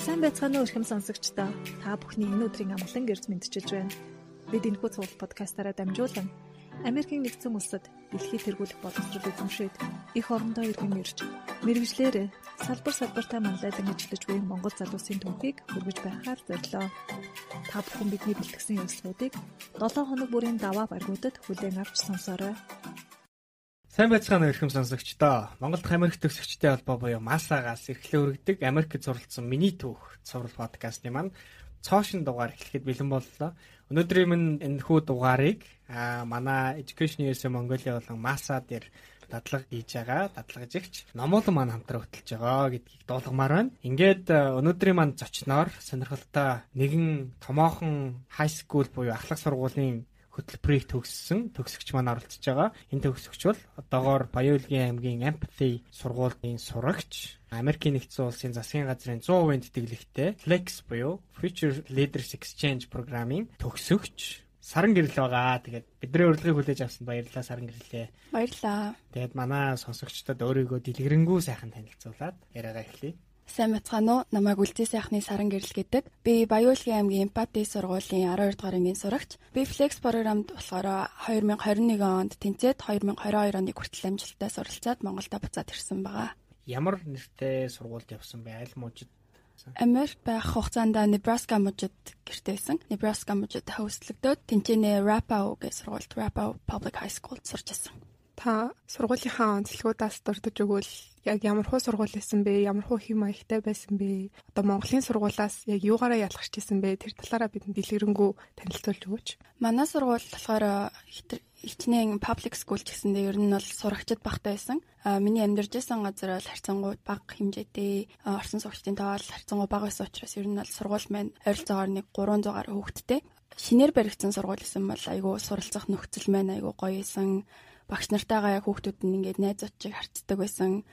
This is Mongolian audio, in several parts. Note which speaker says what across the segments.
Speaker 1: Сайн байцгаана уу ихэм сонсогчдоо. Та бүхний энэ өдрийн амгалан гэрж мэдчилж байна. Бид энэхүү цуглал подкастаараа дамжуулан Америкийн нэгдсэн улсад дэлхийд тэргүүлэх боловсрол эзэмшээд их орондоо иргэн ирж мэрэгжлэр салбар салбартаа манлайлан ажиллаж буй Монгол залуусын түүхийг хөргөж байхаар зорилоо. Та бүхэн бидний бэлтгэсэн явдлуудыг 7 хоног бүрийн даваа баргуудад хүлээн авч сонсоорой.
Speaker 2: Сайн байцгаана өрхөм сонсогчдоо. Монгол дахь Америк төгсөгчтэй холбоо буюу Масагаас эрхлээ өргөдөг Америкт зуралсан миний түүх цуврал подкастны маань цоошин дугаар эхлэхэд бэлэн боллоо. Өнөөдрийн минь энэ хүү дугаарыг аа манай Education USA Mongolia болон Masa дээр дадлага хийж байгаа. Дадлагжигч Номолон маань хамтраа хөтлөж байгаа гэдгийг дуулгамаар байна. Ингээд өнөөдрийн маань зочноор сонирхолтой нэгэн томоохон high school буюу ахлах сургуулийн хөтөлбөрийг төгссөн төгсөгч маань оролцож байгаа. Энэ төгсөгч бол одоогоор Баяуулгийн аймгийн Empathy сургуулийн сурагч, Америкийн нэгдсэн улсын засгийн газрын 100% тэтгэлэгтэй Flex буюу Future Leaders Exchange програмын төгсөгч саран гэрэл байгаа. Тэгээд бидний урилгыг хүлээж авсанд баярлалаа саран гэрлээ.
Speaker 3: Баярлалаа.
Speaker 2: Тэгээд манай сонсогчдод өөрийгөө дэлгэрэнгүй сайхан танилцуулаад яриагаа эхлэе.
Speaker 3: Сайн бацгаана уу? Намайг Үлзий сайхны Саран гэрэл гэдэг. Би Баяуулгийн аймгийн Эмпати сургуулийн 12 дугаар ангийн сурагч. Би Flex програмд болохоор 2021 онд тэнцээд 2022 оны хүртэл амжилттай суралцаад Монголд буцаад ирсэн байгаа.
Speaker 2: Ямар нэртэй сургуульд явсан бэ? Аль мужид?
Speaker 3: Америк байх хугацаанд Nebraska мужид гэртээсэн. Nebraska мужид хөөслөгдөөд тэнцэнэ Rapao гэх сургуульд Rapao Public High School сурч ирсэн.
Speaker 4: Та сургуулийнхаа онцлогуудаас дурдж өгвөл яг ямар хуу сургууль байсан бэ? Ямар хуу хэм маягтай байсан бэ? Одоо Монголын сургуулаас яг юугаараа ялгарч ирсэн бэ? Тэр талаараа бидэнд дэлгэрэнгүй танилцуулж өгөөч.
Speaker 3: Манай сургууль болохоор хичнээн public school гэсэндээ ер нь бол сурагчид багтаа байсан. А миний амьдарч байсан газар бол харьцангуй бага хэмжээтэй орсон сурагчдын тоо бол харьцангуй бага байсан учраас ер нь бол сургууль маань ойролцоогоор нэг 300 гаруй хүүхэдтэй. Шинээр баригдсан сургууль гэсэн бол айгүй суралцах нөхцөл маань айгүй гоё байсан. Багш нартайгаа яг хүүхдүүд нь ингээд найз очиг харцдаг байсан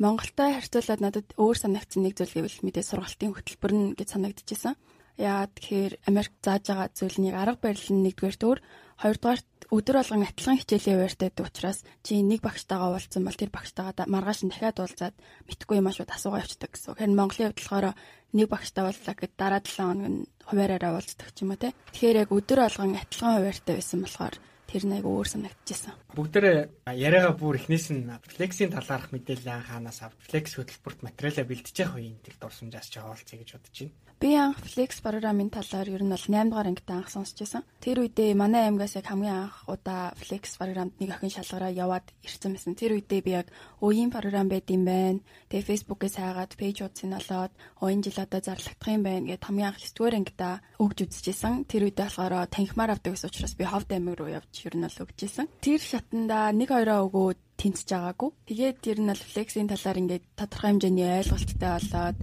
Speaker 3: Монголтой харьцуулаад надад өөр санагдсан нэг зүйл гэвэл мэдээ сургалтын хөтөлбөр нь гэж санагдчихсан. Яа тэгэхээр Америк зааж байгаа зүйлнийг арга барил нь нэгдүгээр төр хоёрдугаар өдөр болгон адилхан хичээлийн хуваартай байдаг учраас чи нэг багштайгаа уулзсан бол тэр багштайгаа маргааш нь дахиад уулзаад мэдхгүй юм шууд асуугаа явчихдаг гэсэн. Тэгэхээр Монголын хувьд болохоор нэг багштай уулзлаа гэхэд дараа 7 хоног нь хуваараараа уулздаг ч юм уу те. Тэгэхээр яг өдөр болгон адилхан хуваартай байсан болохоор тэр нэг өөр санагдчихсан.
Speaker 2: Бүгдээрээ яриагаа бүр эхнээс нь флексийн талаарх мэдээлэл анхаанаас авч флекс хөтөлбөрт материалаа бэлдэж явах үеийн тэр дурсамжаас ч хаалцъя гэж бодож байна.
Speaker 3: Би анх Flex програмын талаар ер нь бол 8 дугаар ангид анх сонсч байсан. Тэр үедээ манай аймгаас яг хамгийн анх удаа Flex програмд нэг охин шалгараа яваад ирсэн байсан. Тэр үедээ би яг өөгийн програм байд юм байна. Тэгээ Facebook-ээс хайгаад пэйж утсын олоод өөний жил одоо зарлагдах юм байна гэд хамгийн анх 9 дугаар ангидаа өгж үзчихсэн. Тэр үедээ болохоор танхимаар авдаг гэсэн учраас би Ховд аймаг руу явж ер нь бол өгчээсэн. Тэр шатанда нэг хоёроо өгөөд тэнцэж байгаагүй. Тэгээд тэр нь бол Flex-ийн талаар ингээд тодорхой хэмжээний ойлголттой болоод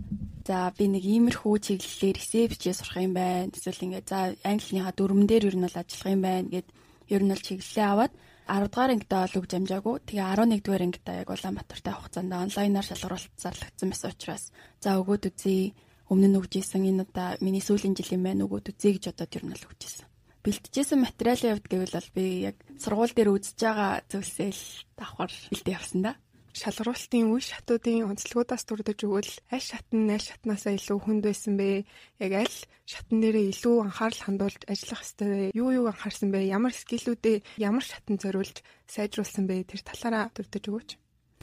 Speaker 3: За би нэг иймэрхүү чиглэлээр ресепчээ сурах юм байна. Эсвэл ингээд за англиныхаа дүрмэн дээр ер нь бол ажиллах юм байна гэд ер нь бол чиглэлээ аваад 10 дугаар ангидаа бол үг замжаагүй. Тэгээ 11 дугаар ангидаа яг Улаанбаатартай хугацаанд онлайнаар шалгаруулалт зарлагдсан байсан учраас за өгөөд үзье. Өмнө нь өгжсэн энэ удаа миний сүүлийн жилийн маань өгөөд үзье гэж бодоод ер нь л өгчээсэн. Бэлтжсэн материалын хувьд гэвэл бол би яг сургууль дээр үзэж байгаа зүйлсээ л давхар бэлдээ явсан да
Speaker 4: шалгаруулалтын үе шатуудын онцлогуудаас дурдж өгвөл аль шатн аль шатнаасаа илүү хүнд байсан бэ? Яг аль шатн дээрээ илүү анхаарал хандуулж ажиллах вэ? Юу юу анхаарсан бэ? Ямар скиллүүдээ ямар шатн зориулж сайжруулсан бэ? Тэр талаараа дурдж өгөөч.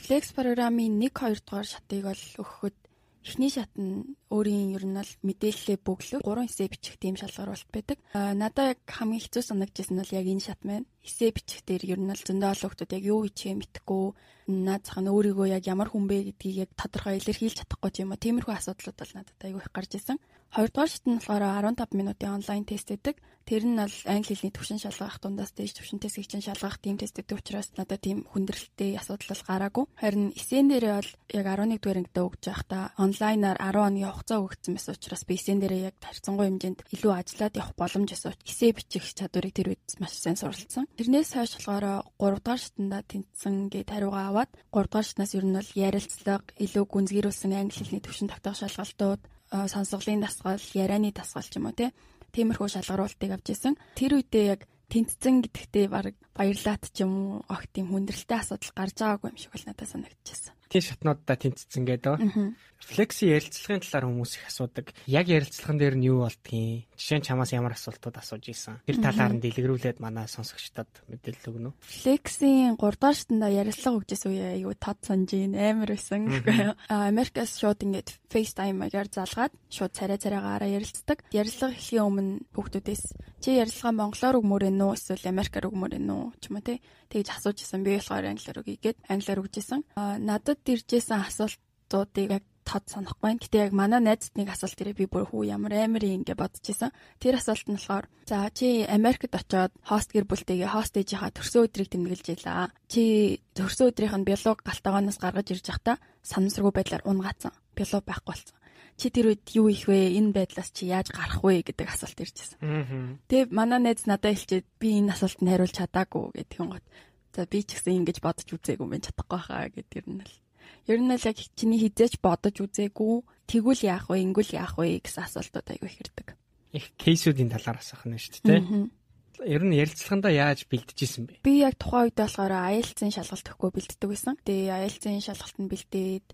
Speaker 3: Flex програмын 1 2 дугаар шатыг бол өгөхөд Эхний шат нь өөрийн ер нь бол мэдээлэлээ бөглөө 3 эсээ бичих тийм шалгаруулалт байдаг. А надад яг хамгийн хэцүү санагдчихсан нь бол яг энэ шат маань. Эсээ бичих дээр ер нь бол зөндөө олон хүмүүс яг юу хийчихээ мэдэхгүй наад зах нь өөрийгөө яг ямар хүн бэ гэдгийг яг тодорхой илэрхийлж чадахгүй ч юм уу. Тиймэрхүү асуудлууд бол надад айгүй их гарч исэн. Хоёрдугаар шат нь болохоор 15 минутын онлайн тест гэдэг. Тэр нь бол англи хэлний төвшин шалгах дундаас дээж төвшин тест хийж шалгах тийм тест гэдэг учраас надад тийм хүндрэлтэй асуудал бол гараагүй. Харин эсэн дээрээ бол яг 11 дугаар ангидаа өгч байхдаа онлайнаар 10 хоногийн хугацаа өгсөн байсан учраас би эсэн дээрээ яг харьцангуй хэмжээнд илүү ажиллаад явах боломж өсөж эсээ бичих чадварыг тэр үед маш сайн суралцсан. Тэрнээс хойш болохоор 3 дугаар шатанда тэнцсэн гээд хариугаа аваад 3 дугаар шатнаас ер нь бол ярилцлага, илүү гүнзгийрүүлсэн англи хэлний төвшин тогтоох шалгалтууд, сонсголын дасгал, ярианы дасгал ч юм уу тий тиймэрхүү шалгаруултыг авч исэн. Тэр үедээ яг тэнцсэн гэдэгтээ баг баярлаат ч юм уу огт тийм хүндрэлтэй асуудал гарч байгаагүй юм шиг бол надад санагдчихсан.
Speaker 2: Флексийн шатнуудаа тэнцсэн гэдэг. Флексийн ярилцлагын талаар хүмүүс их асуудаг. Яг ярилцлаган дээр нь юу болдгийг жишээ нь чамаас ямар асуултууд асууж исэн. Тэр талаар нь дэлгэрүүлээд манай сонсогчдод мэдээлэл өгнө үү?
Speaker 3: Флексийн 3 дахь шатанда ярилцлага өгчээс үе аюу тод санаж ин амар байсан. Америкас шууд ингээд FaceTime-аар залгаад шууд царай царайгаараа ярилцдаг. Ярилцлага эхлэхийн өмнө хүүхдүүдээс чи ярилцлага монголоор өгмөр ээ нүү эсвэл америкаар өгмөр ээ нүү ч юм уу те тэгж асууж исэн. Би болохоор англиар өгье гэд англиар өгчээсэн. Надад иржсэн асуултуудыг яг тод санахгүй. Гэтэ яг манай найзд нэг асуулт ирээ би бүр хүү ямар амар гэж бодож исэн. Тэр асуулт нь болохоор за чи Америкт очоод хост гэр бүлтэйгээ хост ээжийнхаа төрсөн өдрийг тэмдэглэж илаа. Чи төрсөн өдрийнх нь биолог галтагоноос гаргаж ирж байхдаа санамсаргүй байдлаар унгаацсан. Биолог байхгүй болсон чи тэр үед юу их вэ? Энэ байдлаас чи яаж гарах вэ гэдэг асуулт иржсэн. Тэгээ манай найз надад хэлчихэд би энэ асуултанд хариулж чадаагүй гэдэг юм гот. За би ч гэсэн ингэж бодож үзээгүй юм чадахгүй хаа гэдэг юм л. Ер нь л яг чиний хизээч бодож үзээгүй тэгвэл яах вэ? Ингүүл яах вэ гэсэн асуултууд айгүй их ирдэг.
Speaker 2: Их кейсүүдийн талаар асах нь шүү дээ. Ер нь ярилцлагандаа яаж бэлдэжсэн бэ?
Speaker 3: Би яг тухайн үед болохоор IELTS-ийн шалгалт өгөхгүй бэлддэг байсан. Тэгээ IELTS-ийн шалгалтанд бэлдээд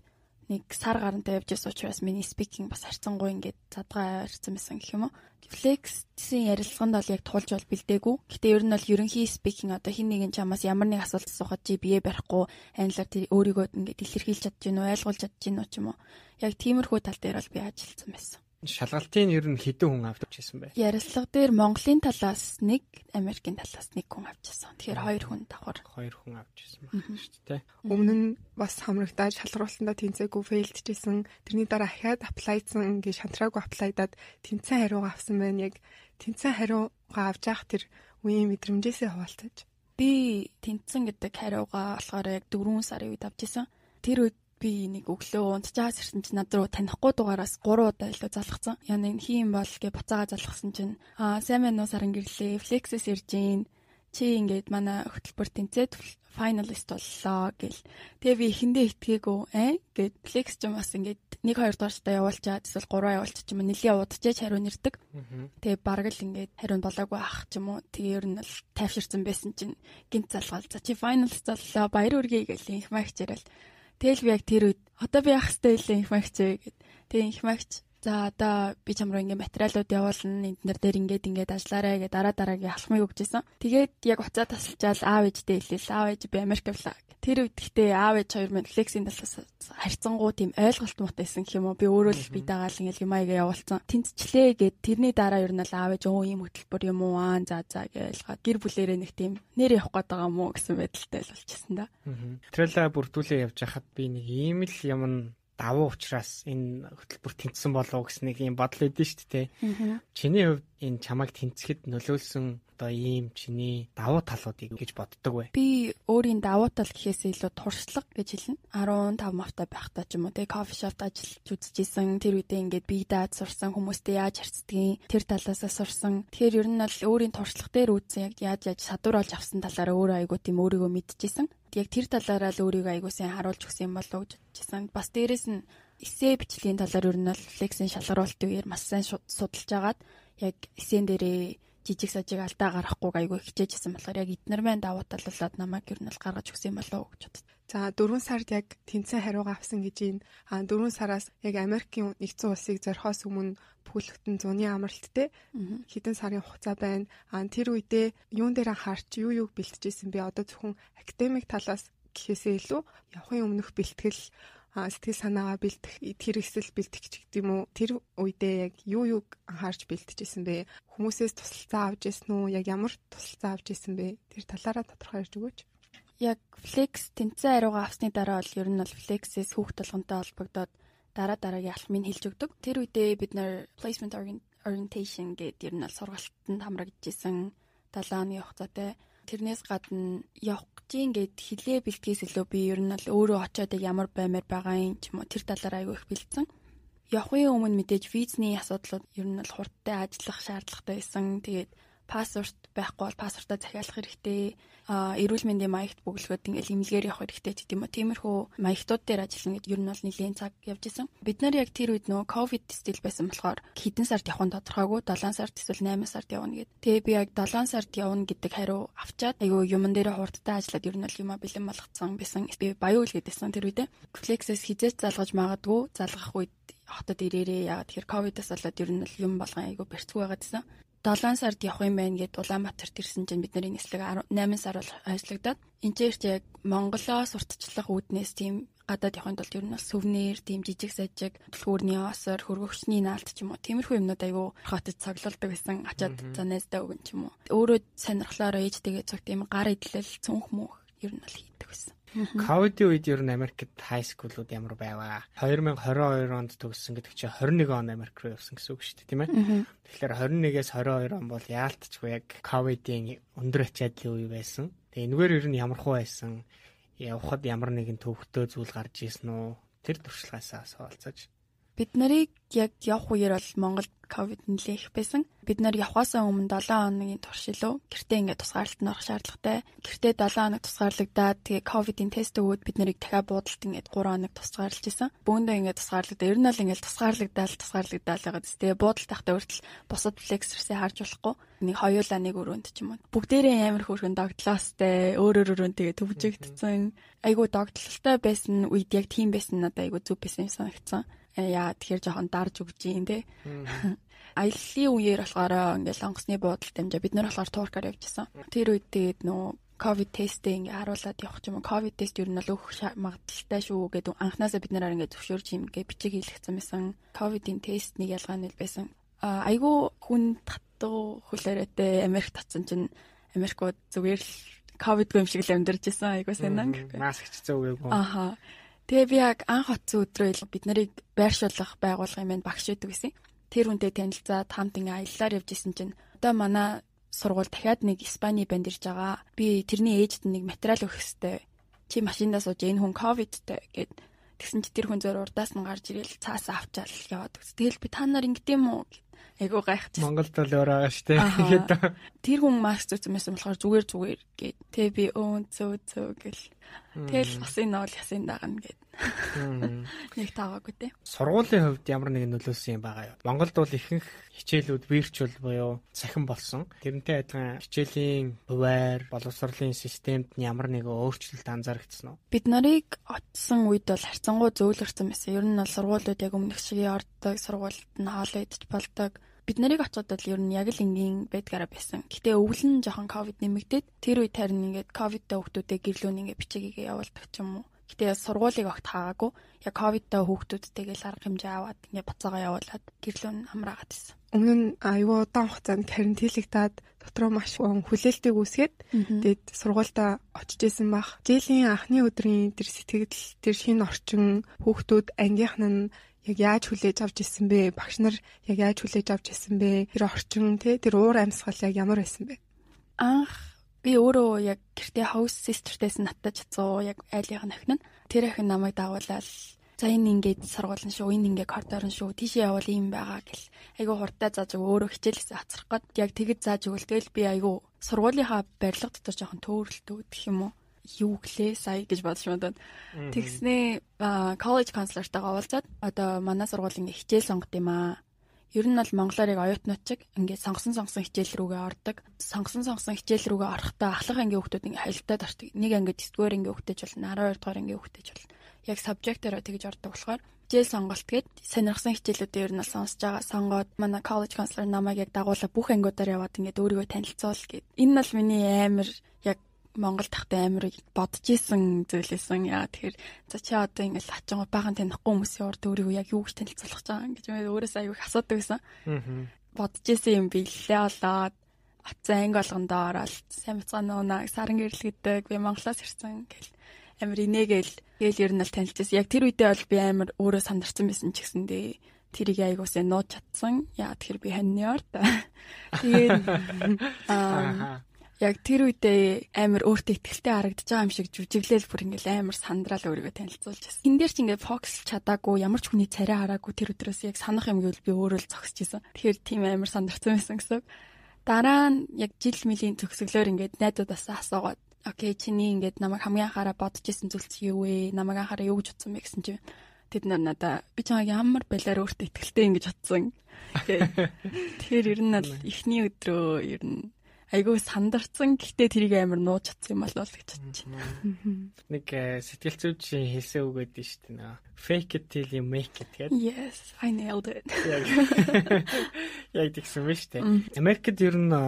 Speaker 3: нэг сар гарантай явж байсан учраас миний speaking бас харьцангуй ингээд задгаа харьцсан байсан гэх юм уу. Flex-ийн ярилцлаганд бол яг туулж бол бэлдээгүй. Гэтэ ер нь бол ерөнхий speaking одоо хин нэгэн чамаас ямар нэг асуулт асуухад чи бие барихгүй англиар өөрийгөө ингээд илэрхийлж чадж гин үү, ойлгуулж чадж гин үү ч юм уу. Яг тиймэрхүү тал дээр бол би ажилласан байсан.
Speaker 2: Шалгалтын ер нь хэдэн хүн авч ирсэн бэ?
Speaker 3: Ярилцлага дээр Монголын талаас нэг, Америкийн талаас нэг хүн авч ирсэн. Тэгэхээр хоёр хүн давхар.
Speaker 2: Хоёр хүн авч ирсэн байна шүү дээ.
Speaker 4: Өмнө нь бас хамрагдаад шалгаруулсандаа тэнцээгүй фейлдчихсэн. Тэрний дараа ахаад аплайдсан ингээ шантраагүй аплайдаад тэнцэн хариугаа авсан байна. Яг тэнцэн хариугаа авч явах тэр үеийн мэдрэмжээсээ хуваалцаж.
Speaker 3: Би тэнцэн гэдэг хариугаа болохоор яг 4 сарын үед авч ирсэн. Тэр үед би нэг өглөө унтчаас ирсэн чинь над руу танихгүй дугаараас 3 удаа илүү залгацсан. Яа нэг хийм бол гэ буцаага залгасан чинь аа сайн байна уу саран гэрлээ. Flexes ирж гин. Чи ингээд манай хөтөлбөр тэнцээд finalist боллоо гэл. Тэгээ би эхэндээ итгээгүй аа гэд flex ч юм бас ингээд 1 2 дугаартай явуулчаад эсвэл 3 явуулчих юм нэлийн удажж хариу нэрдэг. Тэгээ бараг л ингээд хариу болоогүй ах ч юм уу. Тэгээ ер нь бол тайвширсан байсан чинь гинт залгаал. За чи finalist боллоо. Баяр үргээ гэл их магчрал. Тэгэл би яг тэр үед одоо би яах хэвтэй илээ их магч гэд. Тэгээ их магч За одоо би чам руу ингээ материалууд явуулна интернет дээр ингээд ингээд ажиллаарай гэж дараа дараагийн алхмыг өгчээсэн. Тэгээд яг уцаа тасалчаал аав ээжтэй хэлээл аав ээж би Америк явлаа. Тэр үед гэхдээ аав ээж хоёр минь флексийн талаас харьцангуй тийм ойлголт мутайсан гэх юм уу. Би өөрөө л би дагаал ингээл юм аяга явуулсан. Тэнцчлээ гэд тэрний дараа ер нь л аав ээж өө ийм хөтөлбөр юм уу аа за за гэж ойлгоод гэр бүлэрээ нэг тийм нэр явах гээд байгаа юм уу гэсэн байдалтай л болчихсон да.
Speaker 2: Трела бүрдүүлээ явж хахад би нэг ийм л юм давуу учраас энэ хөтөлбөр тэнцсэн болов гэсэн нэг юм бодол өгдөн шүү дээ. Чиний хувьд энэ чамайг тэнцэхэд нөлөөлсөн одоо ийм чиний давуу талуудыг гэж боддог бай.
Speaker 3: Би өөрийн давуу тал гэхээс илүү туршлага гэж хэлнэ. 15 мавтай байхдаа ч юм уу те кофе шопт ажиллаж үзчихсэн. Тэр үедээ ингээд бие даад сурсан хүмүүстэй яаж харьцдгийг тэр талаасаа сурсан. Тэгэхээр ер нь бол өөрийн туршлага дээр үүсэн яг яаж яаж садууруулж авсан талаараа өөрөө айгуу тийм өөрийгөө мэдчихсэн яг тэр талаараа л өөрийгөө аягүй сайн харуулж өгсөн юм болов гэж бодчихсан. Бас дээрэс нь эсээ бичлэгийн талаар ер нь бол флексийн шалгаруулт үеэр маш сайн судалж агаад яг эсэн дээрээ жижиг сажиг алдаа гарахгүй айгүй хичээжсэн болохоор яг эднэр мэн давуу тал болоод намайг ер нь л гаргаж өгсөн болов гэж бодсон.
Speaker 4: За 4 сард яг тэнцэн хариугаа авсан гэж. А 4 сараас яг Америкийн нэгдсэн улсыг зорихоос өмнө бүхэлдэн зуны амралттэй хэдэн сарын хугацаа байна. А тэр үедээ юун дээр анхаарч юу юуг бэлтжижсэн бэ? Одоо зөвхөн академик талаас гэхээсээ илүү явахын өмнөх бэлтгэл сэтгэл санаагаа бэлтэх тэр эсэл бэлтэх ч гэдэг юм уу тэр үедээ яг юу юуг анхаарч бэлтжижсэн бэ хүмүүсээс тусалцаа авч ирсэн үү яг ямар тусалцаа авч ирсэн бэ тэр талаараа тодорхой ярьж өгөөч
Speaker 3: яг flex тэнцэн хариугаа авсны дараа бол ер нь бол flex-ээс хүүхд толгонтой холбогдоод дараа дараагийн алхмыг хэлж өгдөг. Тэр үедээ бид нэр placement orientation гэдэг ер нь бол сургалтанд хамрагдчихсэн 7 оны хугацаатай. Тэрнээс гадна явах гэж гээд хилээ бэлтгэс илүү би ер нь бол өөрөө очиод ямар баймаар байгаа юм ч юм уу тэр талаар айгүй их бэлдсэн. Явахын өмнө мэдээж визний асуудлууд ер нь бол хурдтай ажиллах шаардлагатай байсан. Тэгээд пассворт байхгүй бол пассвортаа захиалах хэрэгтэй. А эрүүл мэндийн маягт бөглөхөд ингээл имлэгээр явах хэрэгтэй гэдэг юм уу. Тиймэрхүү маягтууд дээр ажиллана гэдэг ер нь бол нэлийн цаг явж исэн. Бид нар яг тэр үед нөө ковид стил байсан болохоор хэдэн сард явах нь тодорхойгүй 7 сард эсвэл 8 сард явна гэд. Тэгээ би яг 7 сард явна гэдэг хариу авчаад айгүй юмн дээр хурдтай ажиллаад ер нь бол юма бэлэн болгоцсон байсан. Би баян үйл гэдсэн тэр үедээ. Flex-с хизээч залгаж магадгүй залгах үед хотод ирээрээ яагаад тэгэхээр ковидос болоод ер нь юм болгон айгүй бэрцгүй байгаад гэсэн. 7 сард явах юм байна гэд Улаанбаатарт ирсэн чинь бидний нислэг 8 сар бол ажиллагдаад энэ ч яг Монголоос уртчлах үүднээс тийм гадаад явахын тулд ер нь бол сүвнэр, тийм жижиг сажиг, төлхүүрний осор, хөргөгчний наалт ч юм уу. Тиймэрхүү юмнууд айгүй хотод цоглуулдаг байсан. Ачаад за найздаа өгөн ч юм уу. Өөрөө сонирхлоороо ээжтэйгээ цуг тийм гар идэлэл цүнх мөх ер нь бол.
Speaker 2: Ковидын үед ер нь Америкт хай скуулууд ямар байваа? 2022 онд төгссөн гэдэг чинь 21 он Америк руу явсан гэсэн үг шүү дээ, тийм ээ. Тэгэхээр 21-ээс 22 он бол яалтчгүй яг ковидын өндөр ачааллын үе байсан. Тэгээ энэгээр ер нь ямар хуу байсан? Явхад ямар нэгэн төвхтөө зүйл гарч ирсэн үү? Тэр туршлагаасаа асуулцаж
Speaker 3: Бид нарыг яг явах үеэр бол Монголд ковид нэлээх байсан. Бид нар явхаасаа өмнө 7 хоногийн туршилуу гэртээ ингээд тусгаарлалт нь орох шаардлагатай. Гэртээ 7 хоног тусгаарлагдаад тэгээ ковидын тест өгөөд бид нарыг дахиад буудалд ингээд 3 хоног тусгаарлаж исэн. Бөөндөө ингээд тусгаарлагдаа. Ер нь бол ингээд тусгаарлагдаал тусгаарлагдаал байгаад тест. Тэгээ буудал тахтай хүртэл бусад флексерсээ харж болохгүй. Нэг хоёулаа нэг өрөөнд ч юм уу. Бүгдээрээ амар хөөрхөн догтлоостэй өөр өөр өрөөнд тэгээ төвжигдсэн. Айгуу догтлолтой байсан үед яг тийм байсан надад айгуу зүв байсан юм санагдсан яа тэгэхээр жоохон дарж өгч юм те. Аяллаа үеэр болохоор ингээл онгоцны буудалд дамжаа бид нар болохоор туркаар явжсэн. Тэр үед тэгээд нөө ковид тестээ ингээ харуулад явах юм. Ковид тест ер нь л өөх магадaltaй шүү гэдэг анханасаа бид нараар ингээ зөвшөөрч юм ингээ бичиг хийлгэсэн байсан. Ковидын тестний ялгаа нь байсан. А айгүй хүн татуу хүлээрэтэй Америк татсан чинь Америкууд зүгээр л ковид юм шиг л амьдарч исэн айгүй сананг.
Speaker 2: Маск ч зөөгөө.
Speaker 3: Аха. Тэгээ би яг анх утсан өдрөө бид нарыг байршуулах байгууллагын мэнд багш өгдөг гэсэн. Тэр хүнтэй танилцаад хамт ингээ аяллаар явж исэн чинь одоо манай сургууль дахиад нэг Испани банд ирж байгаа. Би тэрний ээжд нэг материал өгөх хэвээр чи машиндаа сууж энэ хүн ковидтэй гэд тэгсэн чи тэр хүн зөөр урдаас нь гарч ирэл цаасаа авчаал яваад өгс. Тэгэл би та нар ингэдэм үү Айгуу гайхаж.
Speaker 2: Монголд бол өөр байгаа шүү дээ.
Speaker 3: Тэр хүн маск зүүсэн байсан болохоор зүгээр зүгээр гэд. Тэ би өө зөө зөө гэл. Тэгэл бас энэ бол ясын дагна гэд. Нэг таагагүй те.
Speaker 2: Сургуулийн хувьд ямар нэгэн нөлөөсөн юм байгаа юу? Монголд бол ихэнх хичээлүүд вирчуал буюу цахим болсон. Тэрнтэй адилхан хичээлийн хуваар, боловсролын системд ямар нэгэн өөрчлөлт анзаарэгдсэн үү?
Speaker 3: Бид нарыг очсон үед бол харьцангуй зөөлрсөн байсан. Ер нь бол сургуулиуд яг өмнөх шиг ордог, сургуульд нь хоолоо идэж болдог бид нарыг очоод л ер нь яг л энгийн байдгаараа байсан. Гэтэ өвлөн жоохон ковид нэмэгдээд тэр үед харин ингээд ковидтай хүүхдүүдээ гэрлүүн ингээд бичээгээ явуулдаг ч юм уу. Гэтэ сургуулийг огт хаагагүй. Яг ковидтай хүүхдүүдтэйгээ л арга хэмжээ аваад ингээд буцаага явуулаад гэрлүүн амраагаад байсан.
Speaker 4: Өмнө нь аюу удаан хугацаанд карантинлэгдээд дотроо маш хүлээлтийг үүсгээд тэгээд сургуультай очиж исэн бах. Жилийн анхны өдрийн тэр сэтгэл тэр шинэ орчин хүүхдүүд ангийнх нь яг яаж хүлээж авч ирсэн бэ? Багш нар яг яаж хүлээж авч ирсэн бэ? Тэр орчин те тэр уур амьсгал яг ямар байсан бэ?
Speaker 3: Анх би өөрөө яг гэртээ house sister-тэйс надтай чацуу яг айлынх нь охин нь тэр охин намайг дагуулаад за энэ ингээд сургуулсан шүү энэ ингээд коридорн шүү тийшээ явал юм байгаа гэл айгу хурдтай зааж өөрөө хичээлээсээ хоцрох гээд яг тэгэж зааж өгөл тэгэл би айгу сургуулийнхаа барилга дотор жоохон төөрөлтөө гэх юм уу юу гэлээ сая гэж бодож модод. Тэгснээ коллеж канцлертайгаа уулзаад одоо манай сургуулийн хичээл сонгот юм аа. Ер нь бол монголоор яг оюутнууд чиг ингээд сонгосон сонгосон хичээл рүүгээ ордог. Сонгосон сонгосон хичээл рүүгээ орохдоо ахлах ангийн хүүхдүүд ингээд хаялтаад ордог. Нэг ангид 9-р ангийн хүүхдэж болно, 12 дугаар ангийн хүүхдэж болно. Яг сабжектаараа тэгж ордог болохоор хичээл сонголт гээд сонирхсан хичээлүүдээ ер нь сонсож байгаа. Сонгоод манай коллеж канцлер намайг яг дагуулаа бүх ангиудаар яваад ингээд өөрийгөө танилцуул гээд. Энэ бол миний амар яг Монгол тахтай амир бодож исэн зүйлээсэн. Яа тэгэхээр за чи одоо ингээл ачаага баахан танихгүй хүмүүсийн урд өөрийгөө яг юу гэж танилцуулах гэж байгаа гэж өөрөөс аягүй асуудаг байсан. Бодож исэн юм билээ болоод атсан анги болгондоо ороод сайн бацгаа нуунаа саран гэрлэгдэг би Монголоос ирсэн гэл амир инээгээл гээл ер нь л танилцсан. Яг тэр үедээ бол би амир өөрөө сандарсан байсан ч гэсэндээ тэрийг айгуусаа нууж чадсан. Яа тэгэхээр би ханьны орд. Тэгээд аа яг тэр үедээ амар өөртөө ихтэй харагдаж байгаа юм шиг жүжиглээл бүр ингээл амар сандраал өөрийгөө танилцуулж байсан. Энд дээр ч ингээд фокус чадаагүй ямар ч хүний царай хараагүй тэр өдрөөс яг санах юм гэвэл би өөрөө л зогсож исэн. Тэгэхээр тийм амар сандарсан байсан гэсэн. Дараа нь яг жил мөлийн төгсгөлөөр ингээд найзуудаасаа асуугаад окей чиний ингээд намайг хамгийн анхаараа бодож исэн зүйл чи юу вэ? Намайг анхаараа юу гэж утсан бэ гэсэн чинь тэд нар надаа би чамайг ямар байлаар өөртөө ихтэй ингэж утсан. Тэгэхээр ер нь л эхний өдрөө ер нь айгүй сандарсан. Гэхдээ тэрийг амар нууж чадсан юм болов гэж бодчих.
Speaker 2: Нэг э, сэтгэл зүйчийн хэлсэн үг гэдэг нь шүү дээ. Fake it till you make it гэдэг.
Speaker 3: Yes, I nailed it.
Speaker 2: Яг тэгсэн мэт шүү дээ. Америкт ер нь э,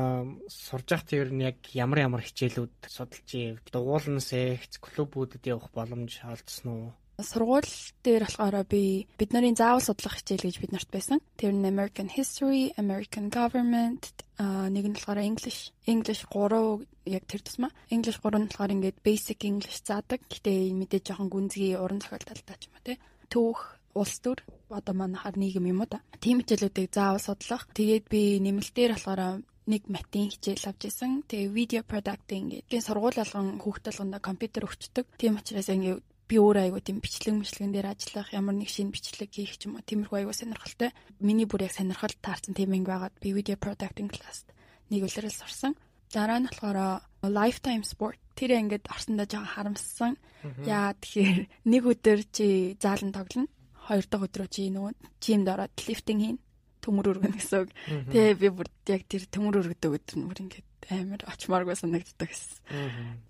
Speaker 2: сурж байхдаа ер нь яг ямар ямар хичээлүүд судалж ив, дугуулна секц, клубүүдэд явах боломж олдсон уу?
Speaker 3: Сургууль дээр болохоор би бид нарын заавал судлах хичээл гэж бид нарт байсан. Тэр нь American History, American Government, нэг нь болохоор English. English 3 яг тэр тусмаа. English 3 нь болохоор ингээд basic English заадаг. Гэтэ мэдээж жоохон гүнзгий уран зохиол талтай ч юм уу те. Түүх улс төр одоо манайхаар нийгэм юм уу та. Тийм хичээлүүдийг заавал судлах. Тэгээд би нэмэлтээр болохоор нэг матин хичээл авч исэн. Тэгээ видео producting гэдэг сургууль алган хүүхд толгонд компьютер өгчдөг. Тийм учраас ингээ би өөрөө айгуу тийм бичлэг мэтлэгэн дээр ажиллах ямар нэг шинэ бичлэг хийх ч юм уу тиймэрхүү айгуу сонирхолтой. Миний бүр яг сонирхол таарсан тийм анги байгаад би video producting class нэг үлрэл сурсан. Дараа нь болохоор lifetime sport тэр ингээд орсондоо жоохон харамссан. Яа тэгэхээр нэг өдөр чи заалан тоглоно. Хоёр дахь өдрөө чи нөгөө чимд ороод лифтинг хийн төмөр өргөн гэсэн үг. Тэгээ би бүр яг тэр төмөр өргөдөг өдөр нь бүр ингээд амар очмааргүй санагддаг гэсэн.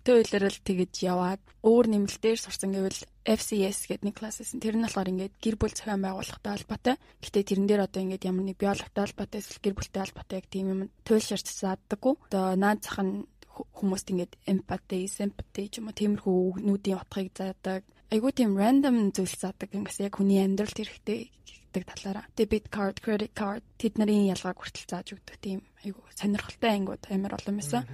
Speaker 3: Тэг үйлрэл тэгэж яваад өөр нэмэлтээр сурсан гэвэл FCS гэдэг нэг класс байсан. Тэр нь болохоор ингээд гэр бүл зохион байгуулалттай холбоотой. Гэтэ тэрэн дээр одоо ингээд ямар нэг биологтой холбоотой эсвэл гэр бүлтэй холбоотой яг тийм юм туйлширч заадаггүй. Одоо наад зах нь хүмүүст ингээд empathy, sympathy ч юм уу тиймэрхүү үгнүүдийн утгыг заадаг. Айгуу тийм random зүйл заадаг. Ингээс яг хүний амьдралд хэрэгтэй гэдэг талаараа. Debit card, credit card тэд нарын ялгааг хүртэл зааж өгдөг тийм айгу сонирхолтой ангиуд амар олон байсан.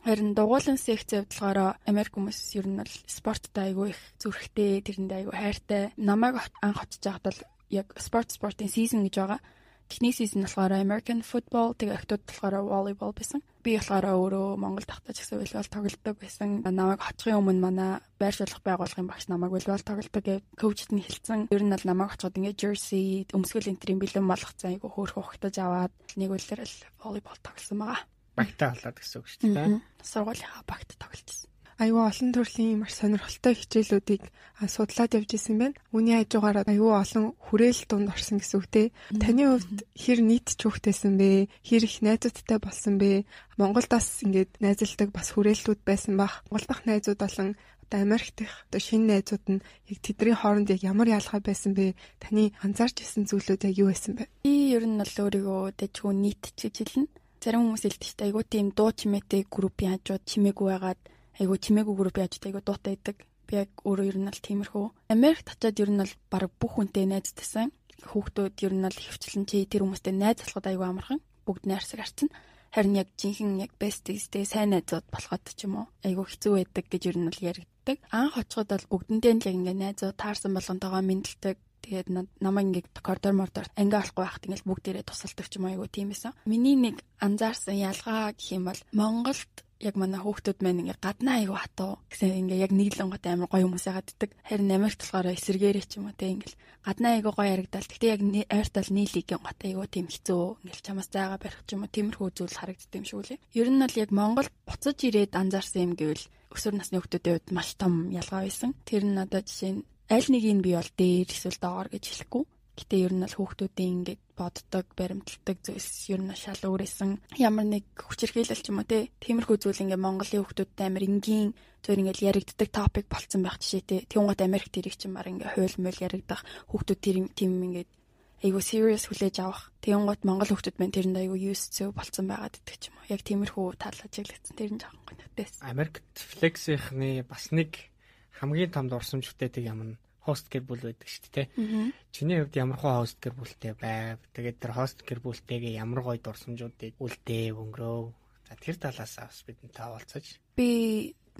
Speaker 3: Харин дугуулan секцэд болохоор Америк хүмүүс ер нь бол спорттой айгу их зүрхтэй, тэрэндээ айгу хайртай. Намайг анх очиж байхад бол яг спорт спортын сизон гэж байгаа. Эхний сизон болохоор American football тэгээ охтууд болохоор volleyball байсан. Би болохоор өөрөө Монгол тахтаж гэсэн волейбол тоглодог байсан. Намайг очихын өмнө манай байр суурилах байгууллагын багш намайг волейбол тоглодог гэж коучд нь хэлсэн. Ер нь бол намайг очиход ингээд jersey, өмсгөл энтрийн бэлэн болгоцсон айгу хөөрхөн ухтаж аваад нэг үлрэл волейбол тоглосон байгаа.
Speaker 2: Багтаа болоод гэсэн үг шүү дээ.
Speaker 3: Сургуулийнхаа багт тоглолцсон
Speaker 4: аюу олон төрлийн маш сонирхолтой хичээлүүдийг судлаад явж исэн байна. Үүний хажуугаар аюу олон хүрээлэл дунд орсон гэсэн үг те. Таны хувьд хэр нийт ч хүүхдтэйсэн бэ? Хэр их найзуудтай болсон бэ? Монголдас ингээд найзалдаг бас хүрээллүүд байсан бах. Монгол дахь найзууд болон одоо Америк дэх одоо шинэ найзууд нь яг тэдний хооронд яг ямар ялгаа байсан бэ? Таны анзаарч ирсэн зүйлүүд яг юу байсан бэ?
Speaker 3: Би ер нь бол өөрийгөө дэжгүй нийт ч гэж хэлнэ. Зарим хүмүүс дээ. Айгуу тийм дуу чимээтэй группийн хажууд чимээгүй байгаад айгу чимээгүй групп яаж айгу дуутай идэг. Би яг өөрөө ер нь л тиймэрхүү. Америк татаад ер нь бол баг бүх хүнтэй найзтайсан. Хүүхдүүд ер нь л хөвчлэн чи тэр хүмүүстэй найз болоход айгу амархан. Бүгд найрсаг арчна. Харин яг жинхэнэ яг besties-тэй сайн найзууд болоход ч юм уу айгу хэцүү байдаг гэж ер нь л яригддаг. Анх очиход бол бүгдэндээ л яг ингээ найзууд таарсан болгонтойгоо мэдлдэг Тэгээд намайг ингээд коридор мордор анги олохгүй байхад ингээд бүгдээрээ тусалдаг ч юм айгу тийм эсэн. Миний нэг анзаарсан ялгаа гэх юм бол Монголд яг манай хүүхдүүд маань ингээ гаднаа аягүй хатуу гэсэн ингээ яг нэг л онгот амар гоё хүмүүс яагаад ддэг. Харин Америкт болохоор эсэргээрээ ч юм уу те ингээл гаднаа аягүй гоё яригдал. Гэтэ яг ойртол нийлигийн гот аягүй тийм хэцүү ингээл чамаас зайгаа барих ч юм уу тиймэрхүү зүйл харагддаг юм шиг үлээ. Ер нь бол яг Монгол буцаж ирээд анзаарсан юм гэвэл өсвөр насны хүүхдүүдийн хувьд маш том ялгаа байсан. Тэр нь одоо жишээ нь аль нэг нь би бол дээр эсвэл доогоор гэж хэлэхгүй Гэтэ ер нь бол хүүхдүүдийн ингээд боддог, баримталдаг зүйлс ер нь шал өөрөөсөн ямар нэг хүчирхийлэл ч юм уу те. Тиймэрхүү зүйл ингээд Монголын хүүхдүүдтэй амар энгийн зөвөр ингээд яригддаг топик болцсон байх жишээ те. Тэнгууд Америк тэрийг чинь мар ингээд хуйл мөл яригдах хүүхдүүд тийм ингээд айгу serious хүлээж авах. Тэнгууд Монгол хүүхдүүд маань тэрэнд айгу used to болцсон байгаад идэх юм уу. Яг тиймэрхүү тал ажиглагдсан. Тэр нь жоохон гонхтэйс.
Speaker 2: Америкт флексийнхны бас нэг хамгийн том дурсамжтай тэг юм нь хост гэр бүл байдаг шүү дээ. Чиний хувьд ямар хоо хост гэр бүлтэй байв? Тэгээд тэр хост гэр бүлтэйгээ ямар гоё дурсамжуудыг үлдээ өнгөрөө. За тэр талаас бас бидэнтэй хаалцаж.
Speaker 3: Би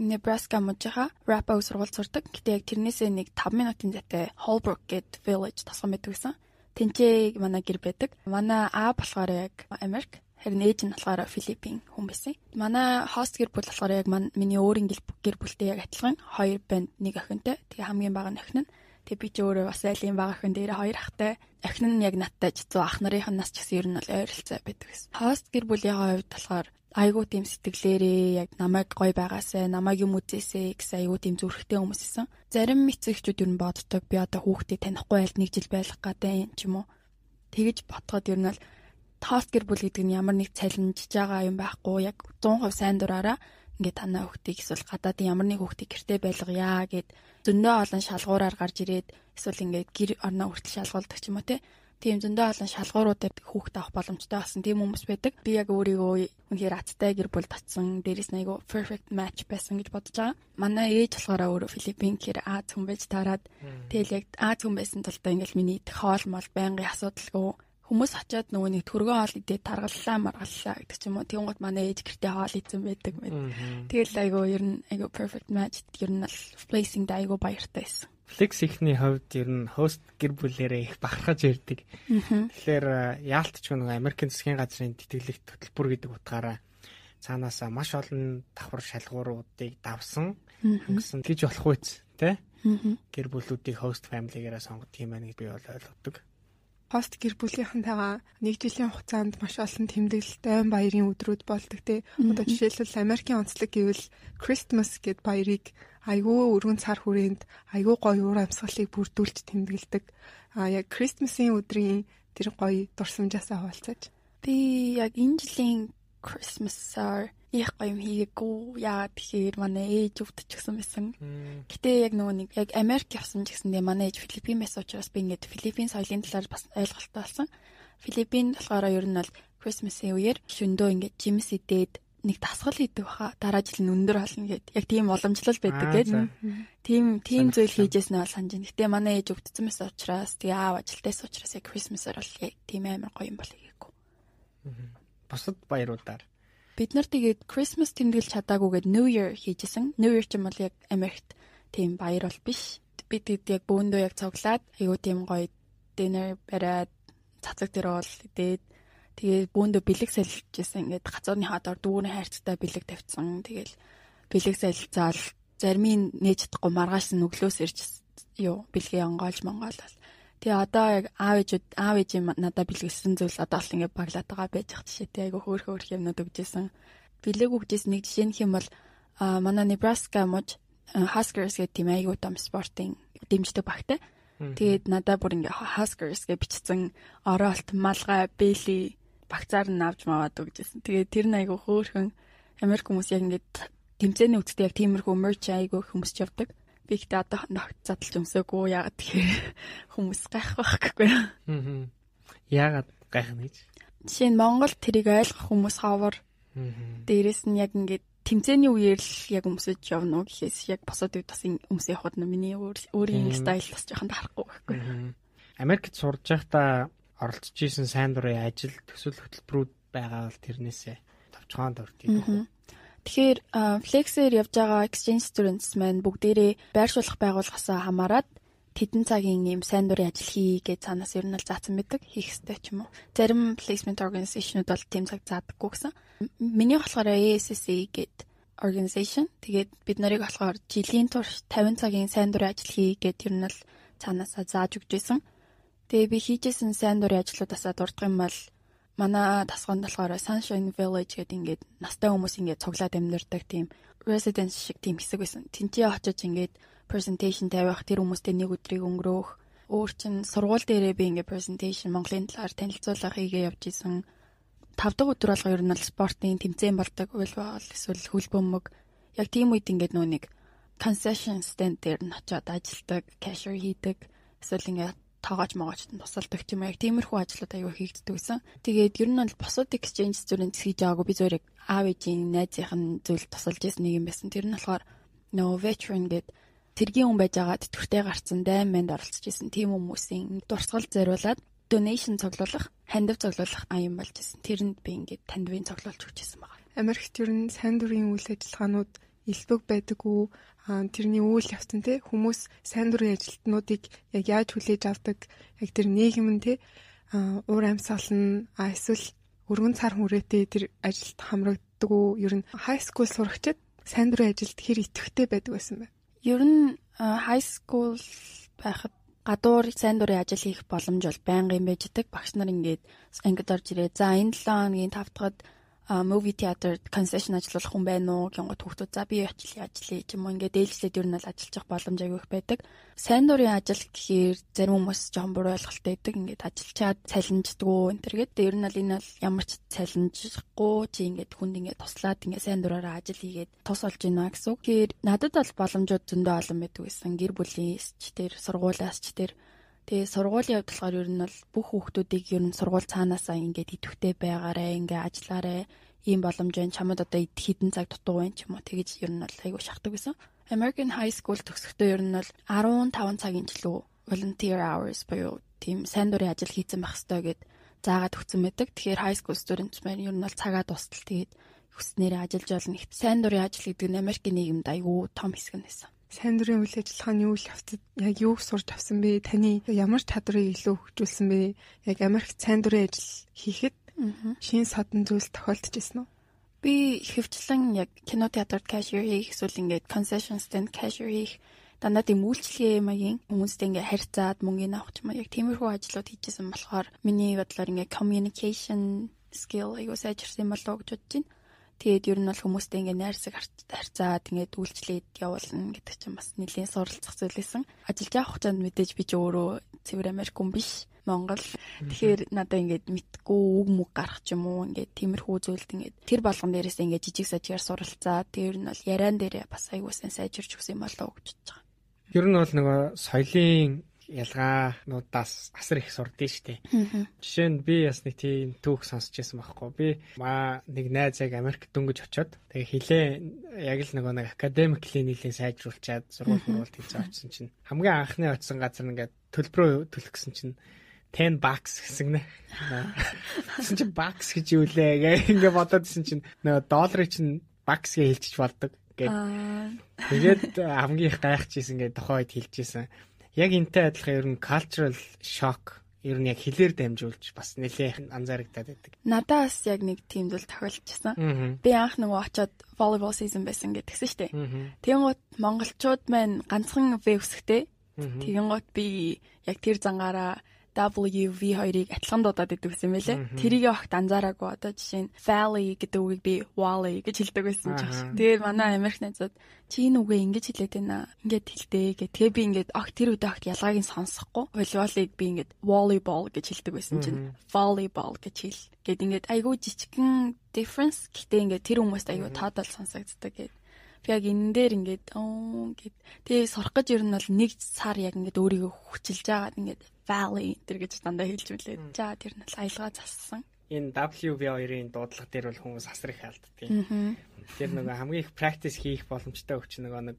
Speaker 3: Nebraska мужийнхаа Rapo сургууль сурдаг. Гэтэ яг тэрнээсээ нэг 5 минутын зайтай Holbrook гэд village тасган байдаг гэсэн. Тэнцээ манай гэр байдаг. Манай аа болохоор яг Америк Харин ээж нь болохоор Филиппин хүн байсан. Манай хост гэр бүл болохоор яг миний өөрийн гэр бүлтэй яг адилхан хоёр банд нэг охинтой. Тэгээ хамгийн бага нь охин нь. Тэг би ч өөрөө бас айлын бага охин дээр хоёр ахтай. Охин нь яг надтай ч 100 ах нарын нас ч гэсэн ер нь бол ойролцоо байдаг гэсэн. Хост гэр бүлийн хувьд болохоор айгуу тийм сэтгэлээрээ яг намайг гоё байгаасай, намайг юм үзээсэй гэсэн айгуу тийм зүрхтэй хүмүүс исэн. Зарим эцэгчүүд ер нь боддог би одоо хүүхдээ танихгүй айлд нэг жил байх гэдэг юм уу. Тэгэж ботход ер нь бол хост гэр бүл гэдэг нь ямар нэг цалинжиж байгаа юм байхгүй яг 100% сайн дураараа ингээд танаа хүүхдийг эсвэл гадаадын ямар нэг хүүхдийг гэртээ байлгая гэд зөндөө олон шалгуураар гарч ирээд эсвэл ингээд гэр орноо хүртэл шалгуулдаг ч юм уу те. Тийм зөндөө олон шалгууруудад хүүхд авах боломжтой болсон тийм хүмүүс байдаг. Би яг өөрийгөө үнэхээр аттай гэр бүл татсан, дээрээс нь айгу perfect match байсан гэж бодож байгаа. Манай ээж болохоор өөрөө Филиппин гэхээр Аз хүн байж таарад тэгэл яг Аз хүн байсан тул та ингээд миний хоол мол байнгын асуудалгүй хүмүүс очиод нөгөө нэг төргөө хоол идээд таргаллаа маргаллаа гэдэг ч юм уу. Тэгүнгууд манай ээж гэртээ хоол идсэн байдаг мэд. Тэгэл айгу ер нь айгу perfect match ер нь л placing да айгу баяртай байсан.
Speaker 2: Flex ихний хувьд ер нь хост гэр бүлэрээ их бахархаж ярддаг. Тэгэхээр яалтч нөгөө Америкийн засгийн газрын тэтгэлэг хөтөлбөр гэдэг утгаараа цаанаасаа маш олон давхар шалгууруудыг давсан хангасан гэж болох үст тэ гэр бүлүүдийг host family-гээрээ сонгох юм байна гэж би бол ойлгодог
Speaker 4: хост гэр бүлийнхэнтэйгээ нэг жилийн хугацаанд маш олон тэмдэглэлтэй ойн баярын өдрүүд болдог те. Одоо жишээлбэл Америкийн онцлог гэвэл Christmas гэд баярыг айгүй өргөн цар хүрээнд айгүй гоё уур амьсгалыг бүрдүүлж тэмдэглэдэг. А яг Christmas-ийн өдрийн тэр гоё дурсамжаасаа хуваалцаж.
Speaker 3: Би яг энэ жилийн Christmas-аар их гоё юм хийгээгүй. Яагаад тэгэхээр манай ээж өвдөж гисэн байсан. Гэтэ яг нөгөө нэг яг Америк явсан ч гэсэндээ манай ээж Филиппин байсан учраас би ингээд Филиппин соёлын талаар бас ойлголттой болсон. Филиппин болохоор ер нь бол Christmas-ийн үеэр шөндөө ингээд жимс идээд нэг тасгал хийдэг баха дараа жил нь өндөр болно гэд яг тийм уламжлал байдаг гэд тийм тийм зүйл хийжсэн нь бол санаж байна. Гэтэ манай ээж өвдсөн байсан учраас тэгээ аав ажилтайс учраас яг Christmas-аар бол тийм амар гоё юм бол хийгээгүй.
Speaker 2: Бусад баяруудаар
Speaker 3: бид нар тэгээд Christmas тэмдэглэж чадаагүйгээд New Year хийжсэн. New Year ч юм бол яг Америкт тийм баяр бол биш. Бид тэгээд яг бөөндөө яг цуглаад айгуу тийм гоё dinner бариад цацаг дээр бол идээд тэгээд бөөндөө бэлэг салжижсэн. Ингээд гацааны хадаар дүүрэн хайрцагтай бэлэг тавьсан. Тэгэл бэлэг салцаал зармийн нээж чадахгүй маргааш нүглөөс ирж юу бэлгээ онгоолж монголол Тэгээ одоо яг аав ээжүүд аав ээж надад бэлгэлсэн зүйл одоо бол ингээд баглаад байгаа байж ах жишээтэй айгу хөөх хөөх юмнууд өгчээсэн. Бэлэг өгчээсэн нэг жишээ нь хэм бол манай Nebraska муж Huskers гэдэг тийм айгу том спортын дэмждэг багтай. Тэгээд надад бүр ингээ Huskers гэж бичсэн ороолт малгай бэли багцаар нь авч маваад өгчээсэн. Тэгээд тэр нь айгу хөөхөн Америк хүмүүс яг ингээд тэмцээний үедээ яг тиймэрхүү мерч айгу хүмүүс ч явдаг. Би ихтэй одоо ногт задлж өмсөөгүй яагаад тэгэхээр хүмүүс гайх байхгүй.
Speaker 2: Аа. Яагаад гайх нь гэж?
Speaker 3: Жишээ нь Монгол тэрийг ойлгох хүмүүс хавар. Аа. Дээрээс нь яг ингээд тэмцээний үеэр л яг өмсөж явна уу гэхээс яг босоод үед бас өмсөө явахад нь миний өөрийн стайл бас жоохон тарахгүй байхгүй.
Speaker 2: Америкт сурж байхдаа оролцож исэн сайн дурын ажил төсөл хөтөлбөрүүд байгаа бол тэрнээсээ товчхон дурдгийг.
Speaker 3: Тэгэхээр Flex-ээр явж байгаа exchange students маань бүгдээрээ байршуулах байгууллагасаа хамаарат тэдэн цагийн юм сайн дурын ажил хий гэж цаанаас ер нь л заасан байдаг хийх ёстой ч юм уу. Зарим placement organization-ууд бол тийм цаг заадаггүй гэсэн. Миний болохоор ASSA гэдэг organization. Тэгээд бид нарыг болохоор жилийн турш 50 цагийн сайн дурын ажил хий гэд ер нь л цаанаасаа зааж өгч байсан. Тэгээ би хийжсэн сайн дурын ажлуудаасаа дурдах юм бол манай тасганд болохоор Sunshine Village гэдэг ингээд настай хүмүүс ингээд цуглаад амьдардаг тийм residence шиг тийм хэсэг байсан. Тинтээ очиж ингээд presentation тавих тэр хүмүүстэй нэг өдрийг өнгөрөөх өөр чин сургууль дээрээ би ингээд presentation Монголын талаар танилцуулга хийгээ явж исэн. 5 дахь өдөр болго ер нь бол спортын тэмцээн болдог уйлбал эсвэл хөлбөмбөг яг тийм үед ингээд нөө нэг concession stand дээр нь очиод ажилдаг, cashier хийдэг эсвэл ингээд тоогооч могоочд нь тусалдаг юм яг тиймэрхүү ажлууд аягүй хийгддэг гэсэн. Тэгээд ер нь бол босод exchange зүрийн хийж байгаагүй би зөөрийг аав ээжийн найзынхын зүйл тусалж ирсэн нэг юм байсан. Тэр нь болохоор no veteran гэд тэргийн хүн байж байгаа тэтгэвртэй гарцсан дайм мэнд оролцож исэн тийм хүмүүсийн дурсгал зориулаад donation цуглуулах, хандив цуглуулах аян болж исэн. Тэрэнд би ингээд тандвын цуглуулж өгч исэн байгаа.
Speaker 4: Америкт ер нь сайн дурын үйл ажиллагаанууд элбэг байдаггүй тэрний үйл явцсан те хүмүүс сайн дурын ажилтнуудыг яг яаж хүлээж авдаг яг тэр нийгэм нь те уур амьсгал нь эсвэл өргөн цар хүрээтэй тэр ажилд хамрагддаг уу ер нь хай скул сурагчид сайн дурын ажилд хэр идэвхтэй байдаг байсан бэ
Speaker 3: ер нь хай скул байхад гадуур сайн дурын ажил хийх боломж бол байнгын байж идэг. Багш нар ингээд ангид орж ирээ. За энэ 7 хоногийн тавтагад movie theater concession ажиллах хүн байна уу гэнгүүт хүүхдүүд за би очлоо ажиллая ч юм уу ингээд ээлжлээд ер нь бол ажиллах боломж аягүй их байдаг. Сайн дурын ажил гэхээр зарим хүмүүс жоохон буруу ойлголттой байдаг. Ингээд ажиллачаад цалинждгүү энэ төр гэдэг. Ер нь бол энэ бол ямар ч цалинжихгүй чи ингээд хүнд ингээд туслаад ингээд сайн дураараа ажил хийгээд тус олж гинэ гэсэн үг. Тэгэхээр надад бол боломжууд зөндөө олон байдаг гэсэн. Гэр бүлийн эсч тэр сургуулиас ч тэр Тэгээ сургуулийн явд болохоор ер нь бол бүх хүүхдүүдийг ер нь сургууль цаанаасаа ингээд идэвхтэй байгаарэ, ингээд ажиллаарэ, ийм боломж байна. Чамд одоо хідэн цаг дутуу байна ч юм уу. Тэгэж ер нь бол айгүй шахдаг гэсэн. American High School төгсөхдөө ер нь бол 15 цагийн жилүү volunteer hours буюу тийм сайн дурын ажил хийцэн байх хэрэгтэй гэд заагаад өгсөн байдаг. Тэгэхээр high school students маань ер нь бол цагаа дуустал тэгээд хүснээрээ ажиллаж болно. Сайн дурын ажил гэдэг нь Америкийн нийгэмд айгүй том хэсэг нь байсан
Speaker 4: сайн дурын үйл ажиллагааны үйл явцад яг юуг сурч авсан бэ? Таны ямар чадрыг илүү хөгжүүлсэн бэ? Яг Америкт сайн дурын ажил хийхэд шин садан зүйл тохиолдож ирсэн үү?
Speaker 3: Би хөвчлэн яг кино театрт cashier хийх эсвэл ингээд concession stand cashier хийх дандаа тийм үйлчлэгээ маягийн хүмүүстэй ингээ харьцаад мөнгөний авах ч юм уу яг тиймэрхүү ажлууд хийжсэн болохоор миний бодлоор ингээ communication skill айгуу сайжирсан болов уу гэж бодож байна. Тэгээд ер нь бол хүмүүстэй ингээ найрсаг харьцаад ингээд үйлчлээд явуулна гэдэг чинь бас нэлийн суралцах зүйл байсан. Ажиллаж явах хугацаанд мэдээж би ч өөрөө цэвэр Америк хүн биш. Монгол. Тэгэхээр надаа ингээд мэдгүй үг мүг гарах ч юм уу ингээд тиймэрхүү зүйлд ингээд тэр болгон дээрээс ингээд жижиг сажгаар суралцаа. Тэр нь бол яриан дээрээ бас аягуулсан сайжирч өгсөн юм болоо гэж бодож байгаа.
Speaker 2: Ер нь бол нөгөө соёлын ялгаануудаас асар их сурдсан шүү дээ. Жишээ нь би бас нэг тийм түүх сонсч байсан байхгүй. Би маа нэг найз яг Америк дөнгөж очоод тэгээ хилээ яг л нөгөө нэг академикли нийлээ сайжруулчаад сургууль мөрүүлт хийж очсон чинь хамгийн анхны очсон газар ингээд төлбөрөө төлөх гэсэн чинь 10 bucks гэсэн нэ. Гэсэн чинь bucks гэж юу лээ гээ ингээ бодоодсэн чинь нөгөө долларыг чинь bucks гэж хэлчих болдог гээд. Тэгээд хамгийн их гайхажсэн ингээ тухайд хэлжсэн яг энтэй адилхан ер нь cultural shock ер нь яг хилээр дамжуулж бас нэлээ анзаарагдаад байдаг.
Speaker 3: Надаа бас яг нэг тиймд л тохиолдчихсан. Би анх нөгөө очиод volleyball season байсан гэдгсэн штеп. Тэнгуут монголчууд маань ганцхан вэвсгтэй. Тэнгуут би яг тэр зангаараа WV2-ыг адилхан дуудаад идэв гэсэн мэлээ. Тэрийг огт анзаараагүй одоо жишээ нь Valley гэдэг үгийг би Wally гэж хэлдэг байсан ч байна. Тэгээд манай Америк найзууд чи энэ үгээ ингэж хэлээд байна. Ингээд хэлдэг гэх. Тэгээ би ингээд огт тэр үедээ огт ялгааг нь сонсохгүй. Волейболыг би ингээд volleyball гэж хэлдэг байсан чинь volleyball гэж хэл. Гэт ингээд айгүй жижигхэн difference гэтээ ингээд тэр хүмүүст айгүй тоодол сонсогддог гэд. Яг энэ дээр ингээд оо гэд. Тэгээ сурах гэж ер нь бол нэг сар яг ингээд өөрийгөө хүчилж байгаа ингээд valley тэр гэж дандаа хэлж үлээд. За тэр нь аялгаа зассан.
Speaker 2: Энэ WV2-ын дуудлага дээр бол хүмүүс асар их алддаг. Тэр нөгөө хамгийн их practice хийх боломжтой өвч нөгөө нэг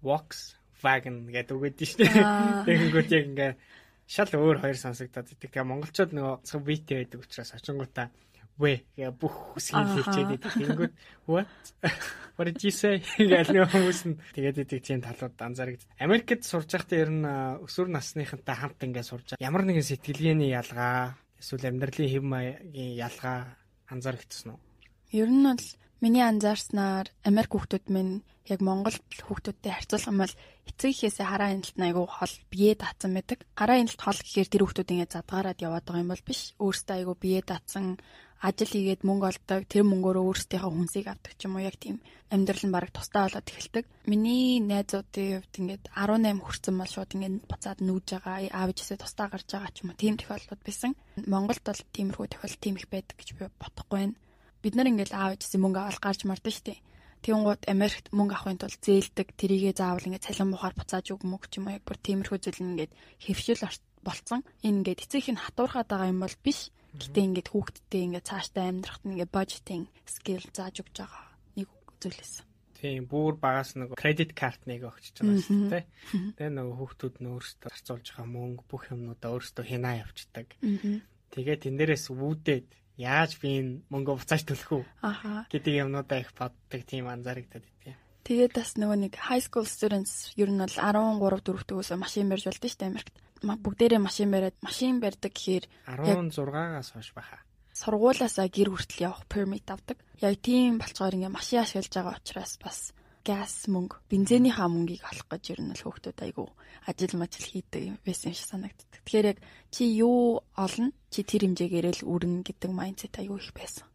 Speaker 2: walks wagon гэдэг үг өгдөө шүү дээ. Тэгэнгүүт яг ингээ шал өөр хоёр сонсогдоод идэг. Тэгээ монголчууд нөгөө цог битээ байдаг учраас очингуудаа вэ бүх үсгийг хэлчихэд идэг. Тэнгүүд what what did you say гэж нэг хүмүүс нь тэгээд идэг тийм талууд анзаарэгд. Америкт сурж байхдаа ер нь өсвөр насныхантай хамт ингээд сурж ямар нэгэн сэтгэлгээний ялгаа эсвэл амьдралын хэв маягийн ялгаа анзаарэгдсэн үү?
Speaker 3: Ер нь бол миний анзаарснаар Америк хүүхдүүд минь яг Монгол хүүхдүүдтэй харьцуулах юм бол эцэг ихээсээ хараа хяналт айгүй хол бие даацсан байдаг. Хараа хяналт хол гэхээр тэр хүүхдүүд ингээд задгаараад яваад байгаа юм бол биш. Өөртөө айгүй бие даацсан ажил хийгээд мөнгө олдог, тэр мөнгөөрөө өөрсдийнхөө хүнсийг авдаг ч юм уу яг тийм амьдрал нь бараг тустай болоод эхэлдэг. Миний найзуудын хувьд ингээд 18 хүрсэн бол шууд ингээд буцаад нүүж байгаа, аав ээжээсээ тустай гарч байгаа ч юм уу тийм тохиолдлууд байсан. Монголд бол тиймэрхүү тохиолдол тийм их байдаг гэж би бодохгүй байна. Бид нар ингээд аав ээжээсээ мөнгө аваад гарч мардаг шүү дээ. Тэнгууд Америкт мөнгө авахын тулд зээлдэг, тэрийгэ заавал ингээд цалин бухаар буцааж өг мөг ч юм уу яг бүр тиймэрхүү зүйл ингээд хэвшил болцсон. Энэ ингээд эцэг их нь хатуурхаад байгаа юм бол биш Гэтэ ингээд хүүхдтэй ингээд цаашдаа амьдрахад ингээд бажетинг скил зааж өгч байгаа нэг зүйлээс.
Speaker 2: Тийм бүр багаас нэг кредит карт нэг өгч байгаа шүү дээ. Тэгээ нөгөө хүүхдүүд нь өөрсдөө зарцуулж байгаа мөнгө бүх юмнуудаа өөрсдөө хянаа явуулдаг. Тэгээ тэн дээрээс үүдээд яаж би энэ мөнгө буцааж төлөх үү гэдэг юмнуудаа их боддог тийм анзаарэгдэад идэв.
Speaker 3: Тэгээд бас нөгөө нэг high school students ер нь бол 13 4 дөрөвтөөс машин барьж болдсон шүү дээ Америкт бүгдээрээ машин бариад машин барьдаг гэхээр
Speaker 2: 16-аас хойш баха.
Speaker 3: Сургуулаасаа гэр хүртэл явах permit авдаг. Яг тийм болцгоор ингээ машин ашиглаж байгаа учраас бас газ мөнгө, бензинийхаа мөнгийг олох гэж ер нь л хүүхдүүд айгүй ажил мажил хийдэг байсан шиг санагддаг. Тэгэхээр яг чи юу олно, чи тэр хэмжээгээр л үрнэ гэдэг майндсет айгүй их байсан.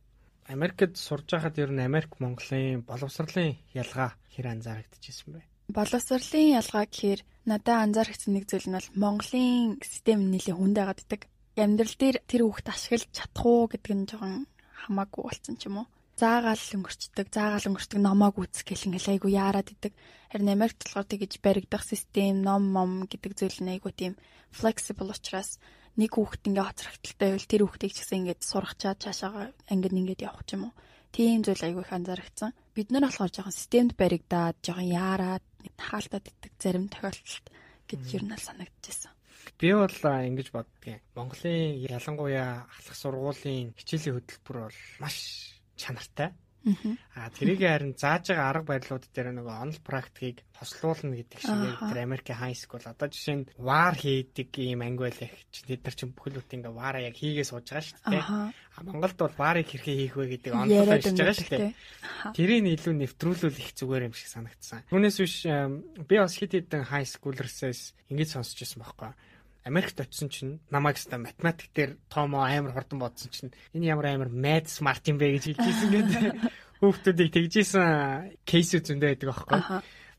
Speaker 2: Америкт сурж байхад ер нь Америк Монголын боловсролын ялгаа хэр анзаарэгдэжсэн бэ?
Speaker 3: Боловсролын ялгаа гэхээр надад анзаарчихсан нэг зүйл нь бол Монголын систем нэлээд хүнд байгаад идэг. Амьдрал дээр тэр хүүхд ашиглаж чадах уу гэдэг нь жоохон хамаагүй болсон ч юм уу заагаал өнгөрчдөг, заагаал өнгөрчдөг номоог үүсэх гэл ингээл айгу яарад идэг. Харин Америкт болохоор тэгэж баригдах систем, ном мом гэдэг зүйл нь айгу тийм flexible учраас нэг хүүхэд ингээ хоцрогдолтой байвал тэр хүүхдийг ч гэсэн ингээд сургачаад цаашаа ангид ингээд явах ч юм уу. Тийм зүйл айгу их анзаарчихсан. Бид нар болохоор жоохон системд баригдаад, жоохон яарад, хаалтаад идэг зарим тохиолдолд гэж ер нь санагдчихсан.
Speaker 2: Би бол ингэж боддгийн. Монголын ялангуяа ахлах сургуулийн хичээлийн хөтөлбөр бол маш чанартай. Аа тэрийг харин зааж байгаа арга барилууд дээр нөгөө онл практикийг хослуулна гэдэг шиг тэр Америкийн хай скул одоо жишээ нь вар хийдэг ийм анги байлаа чи тэд нар чинь бүхэл бүтэн ингээ вараа яг хийгээ сууж байгаа шүү дээ. Аа Монголд бол варыг хэрхэн хийх вэ гэдэг онлоо хийж байгаа шүү дээ. Тэрийг илүү нэвтрүүлвэл их зүгээр юм шиг санагдсан. Түүнээс биш би бас хит хитэн хай скулерсээс ингэж сонсч ирсэн байхгүй Америкт очисон чинь намайг ста математик дээр тоомо амар хурдан бодсон чинь энэ ямар амар mad smart юм бэ гэж хэлжсэн гэдэг хүүхдүүдийг тэгжсэн кейсүүд зөндөө байдаг аахгүй.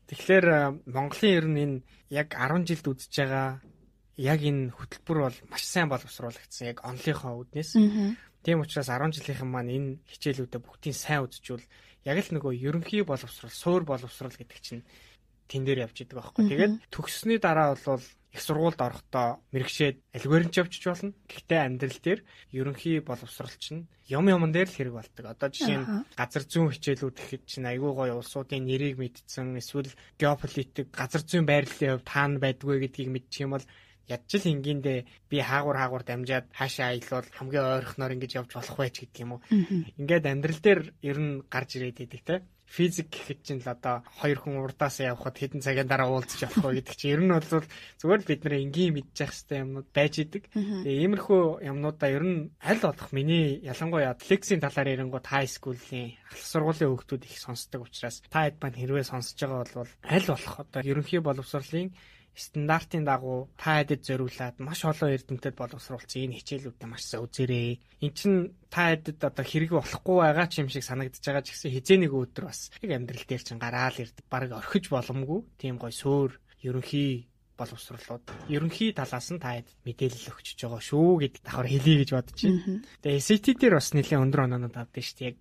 Speaker 2: Тэгэхээр Монголын ер нь энэ яг 10 жилд үзэж байгаа яг энэ хөтөлбөр бол маш сайн боловсруулагдсан яг онлынхоо үднээс. Тийм учраас 10 жилийнхэн маань энэ хичээлүүдэд бүгдийг сайн үзчихвэл яг л нөгөө ерөнхий боловсрол, суур боловсрол гэдэг чинь тэн дээр явж идэг байхгүй. Тэгээд төгссөний дараа бол их сургуульд орохдоо мэрэгшээд альгоритм ч явчих болно. Гэхдээ амьдрал дээр ерөнхий боловсролч нь юм юмн дээр л хэрэг болдог. Одоо жишээ нь газар зүүн хичээлүүд гэхэд чинь айгүй гоё улсуудын нэрийг мэдсэн эсвэл геополитик газар зүүн байрлалын хувьд таана байдгүй гэдгийг мэдчих юм бол ядчил хингиндээ би хаагур хаагур дамжаад хаашаа аялал хамгийн ойрхоноор ингэж явж болох байж гэдэг юм уу. Ингээд амьдрал дээр ер нь гарч ирээд идэг те физик гэхэд чинь л одоо хоёр хүн урдаасаа явхад хэдэн цагийн дараа уулзч явах вэ гэдэг чинь ер нь бол зүгээр л бид нэр энгийн мэдчих хэвээр юмнууд байж идэг. Тэгээ иймэрхүү юмнуудаа ер нь аль болох миний ялангуяа флексийн талаар ярингууд хай скуулийн ахлах сургуулийн хүүхдүүд их сонсдог учраас та хэд маань хэрвээ сонсож байгаа бол аль болох одоо ерөнхий боловсролын стандартын дагуу та хэдэд зориулаад маш олон эрдэмтэд боловсруулсан энэ хичээлүүдээ маш сайн үзээрэй. Эн чин та хэдэд одоо хэрэг болохгүй байгаа ч юм шиг санагдаж байгаа ч гэсэн хизээ нэг өдөр бас яг амьдрал дээр чин гараал ирд баг орхиж боломгүй. Тийм гой сөөр ерөнхий боловсруулууд ерөнхий талаас нь та хэд мэдээлэл өгчөж байгаа шүү гэдэг давхар хэлье гэж бодож байна. Тэгээ SAT дээр бас нэлээд өндөр оноонууд авдаг шүү дээ. Яг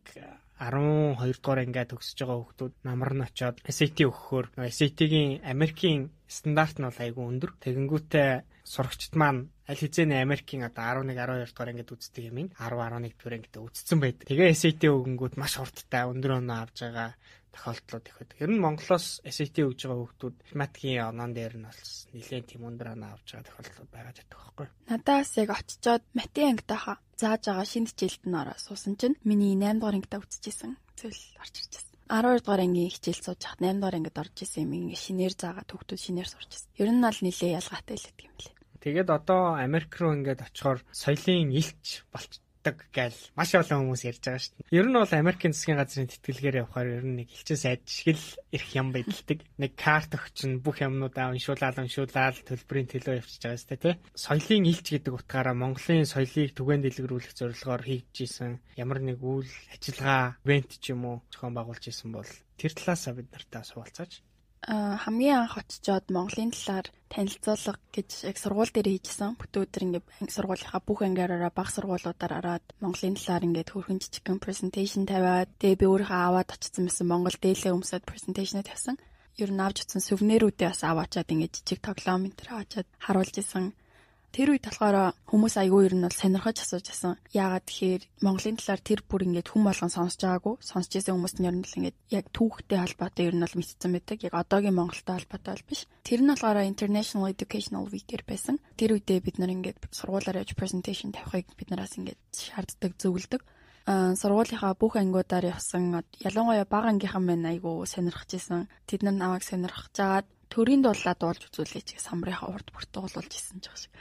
Speaker 2: 12 дугаар ангиа төгсөж байгаа хүүхдүүд намар нь очоод SAT өгөхөөр SAT-гийн Америкийн стандарт нь бол айгүй өндөр. Тэгэнгүүтээ сурагчд маань аль хэзээ Америкийн одоо 11 12 дугаар ангид үздэг юм 10 11 дугаар ангид үзсэн байдаг. Тэгээ SAT өгөнгүүд маш хурдтай өндөр оноо авж байгаа тохиолдлууд их байдаг. Ер нь Монголоос SAT өгж байгаа хүүхдүүд математикийн онон дээр нь бас нэлээд тийм өндөр оноо авч байгаа тохиолдлууд байгаа гэдэг байхгүй.
Speaker 3: Надаас яг очичоод математик ангитаха зааж байгаа шинэ хичээлд нь ороо суусан чинь миний 8 дугаар ангидаа үтчихсэн зүйл орж ирж байна. 12 дугаар ангийн хичээл сууж хат 8 дугаар ангид орж исэн юм ингээ шинээр заагаад хүүхдүүд шинээр сурч ирсэн. Ер нь аль нилээ ялгаатай л гэдэг юм лээ.
Speaker 2: Тэгээд одоо Америк руу ингээд очихоор соёлын илч болч болдог гэж маш олон хүмүүс ярьж байгаа шүү дээ. Ер нь бол Америкийн засгийн газрын тэтгэлгээр явахаар ер нь нэг элчин сайд шиг л ирэх юм байдалдаг. Нэг карт өгчин бүх юмнуудаа уншуулаад уншуулаад төлбөрийн төлөө явчихж байгаа сте тий. Соёлын илч гэдэг утгаараа Монголын соёлыг түгээн дэлгэрүүлэх зорилгоор хийгдчихсэн ямар нэг үйл ажиллагаа, ивент ч юм уу зохион байгуулж исэн бол тэр талаасаа бид нартай суулцаач
Speaker 3: хамгийн анх очичоод Монголын талаар танилцуулга гэж яг сургууль дээр хийжсэн. Бүтэн өдөр ингээд сургуулийнхаа бүх ангиараараа баг сургуулиудаар ороод Монголын талаар ингээд хөрхөн жижигхэн presentation тавиад тэгээ би өөрийнхөө аваад очсон байсан Монгол дээлээ өмсөд presentation тавьсан. Ер нь авч утсан сүвнэрүүдээ бас аваачаад ингээд жижиг тоглоом энэ төр аваачаад харуулж исэн. Тэр үед болохоор хүмүүс айгүй ер нь бол сонирхож асууж байсан. Яагаад тэгэхээр Монголын талаар тэр бүр ингээд хүм болгон сонсож байгаагүй. Сонсч байсан хүмүүс нь ер нь л ингээд яг түүхтэй холбоотой ер нь бол мэдсэн байдаг. Яг одоогийн Монголтой холбоотой бол биш. Тэр нь болохоор International Educational Week-ээр байсан. Тэр үедээ бид нар ингээд сургуулаар явж presentation тавихыг бид нараас ингээд шаарддаг, зөвлөдөг сургуулийнхаа бүх ангиудаар явсан ялангуяа бага ангийнхан мань айгу сонирхож исэн. Тэд нар намайг сонирхож жагаад төрийн дуулаа дуулж үзүүлээч самрынхаа урд бүрт дуулуулж исэн ч шиг.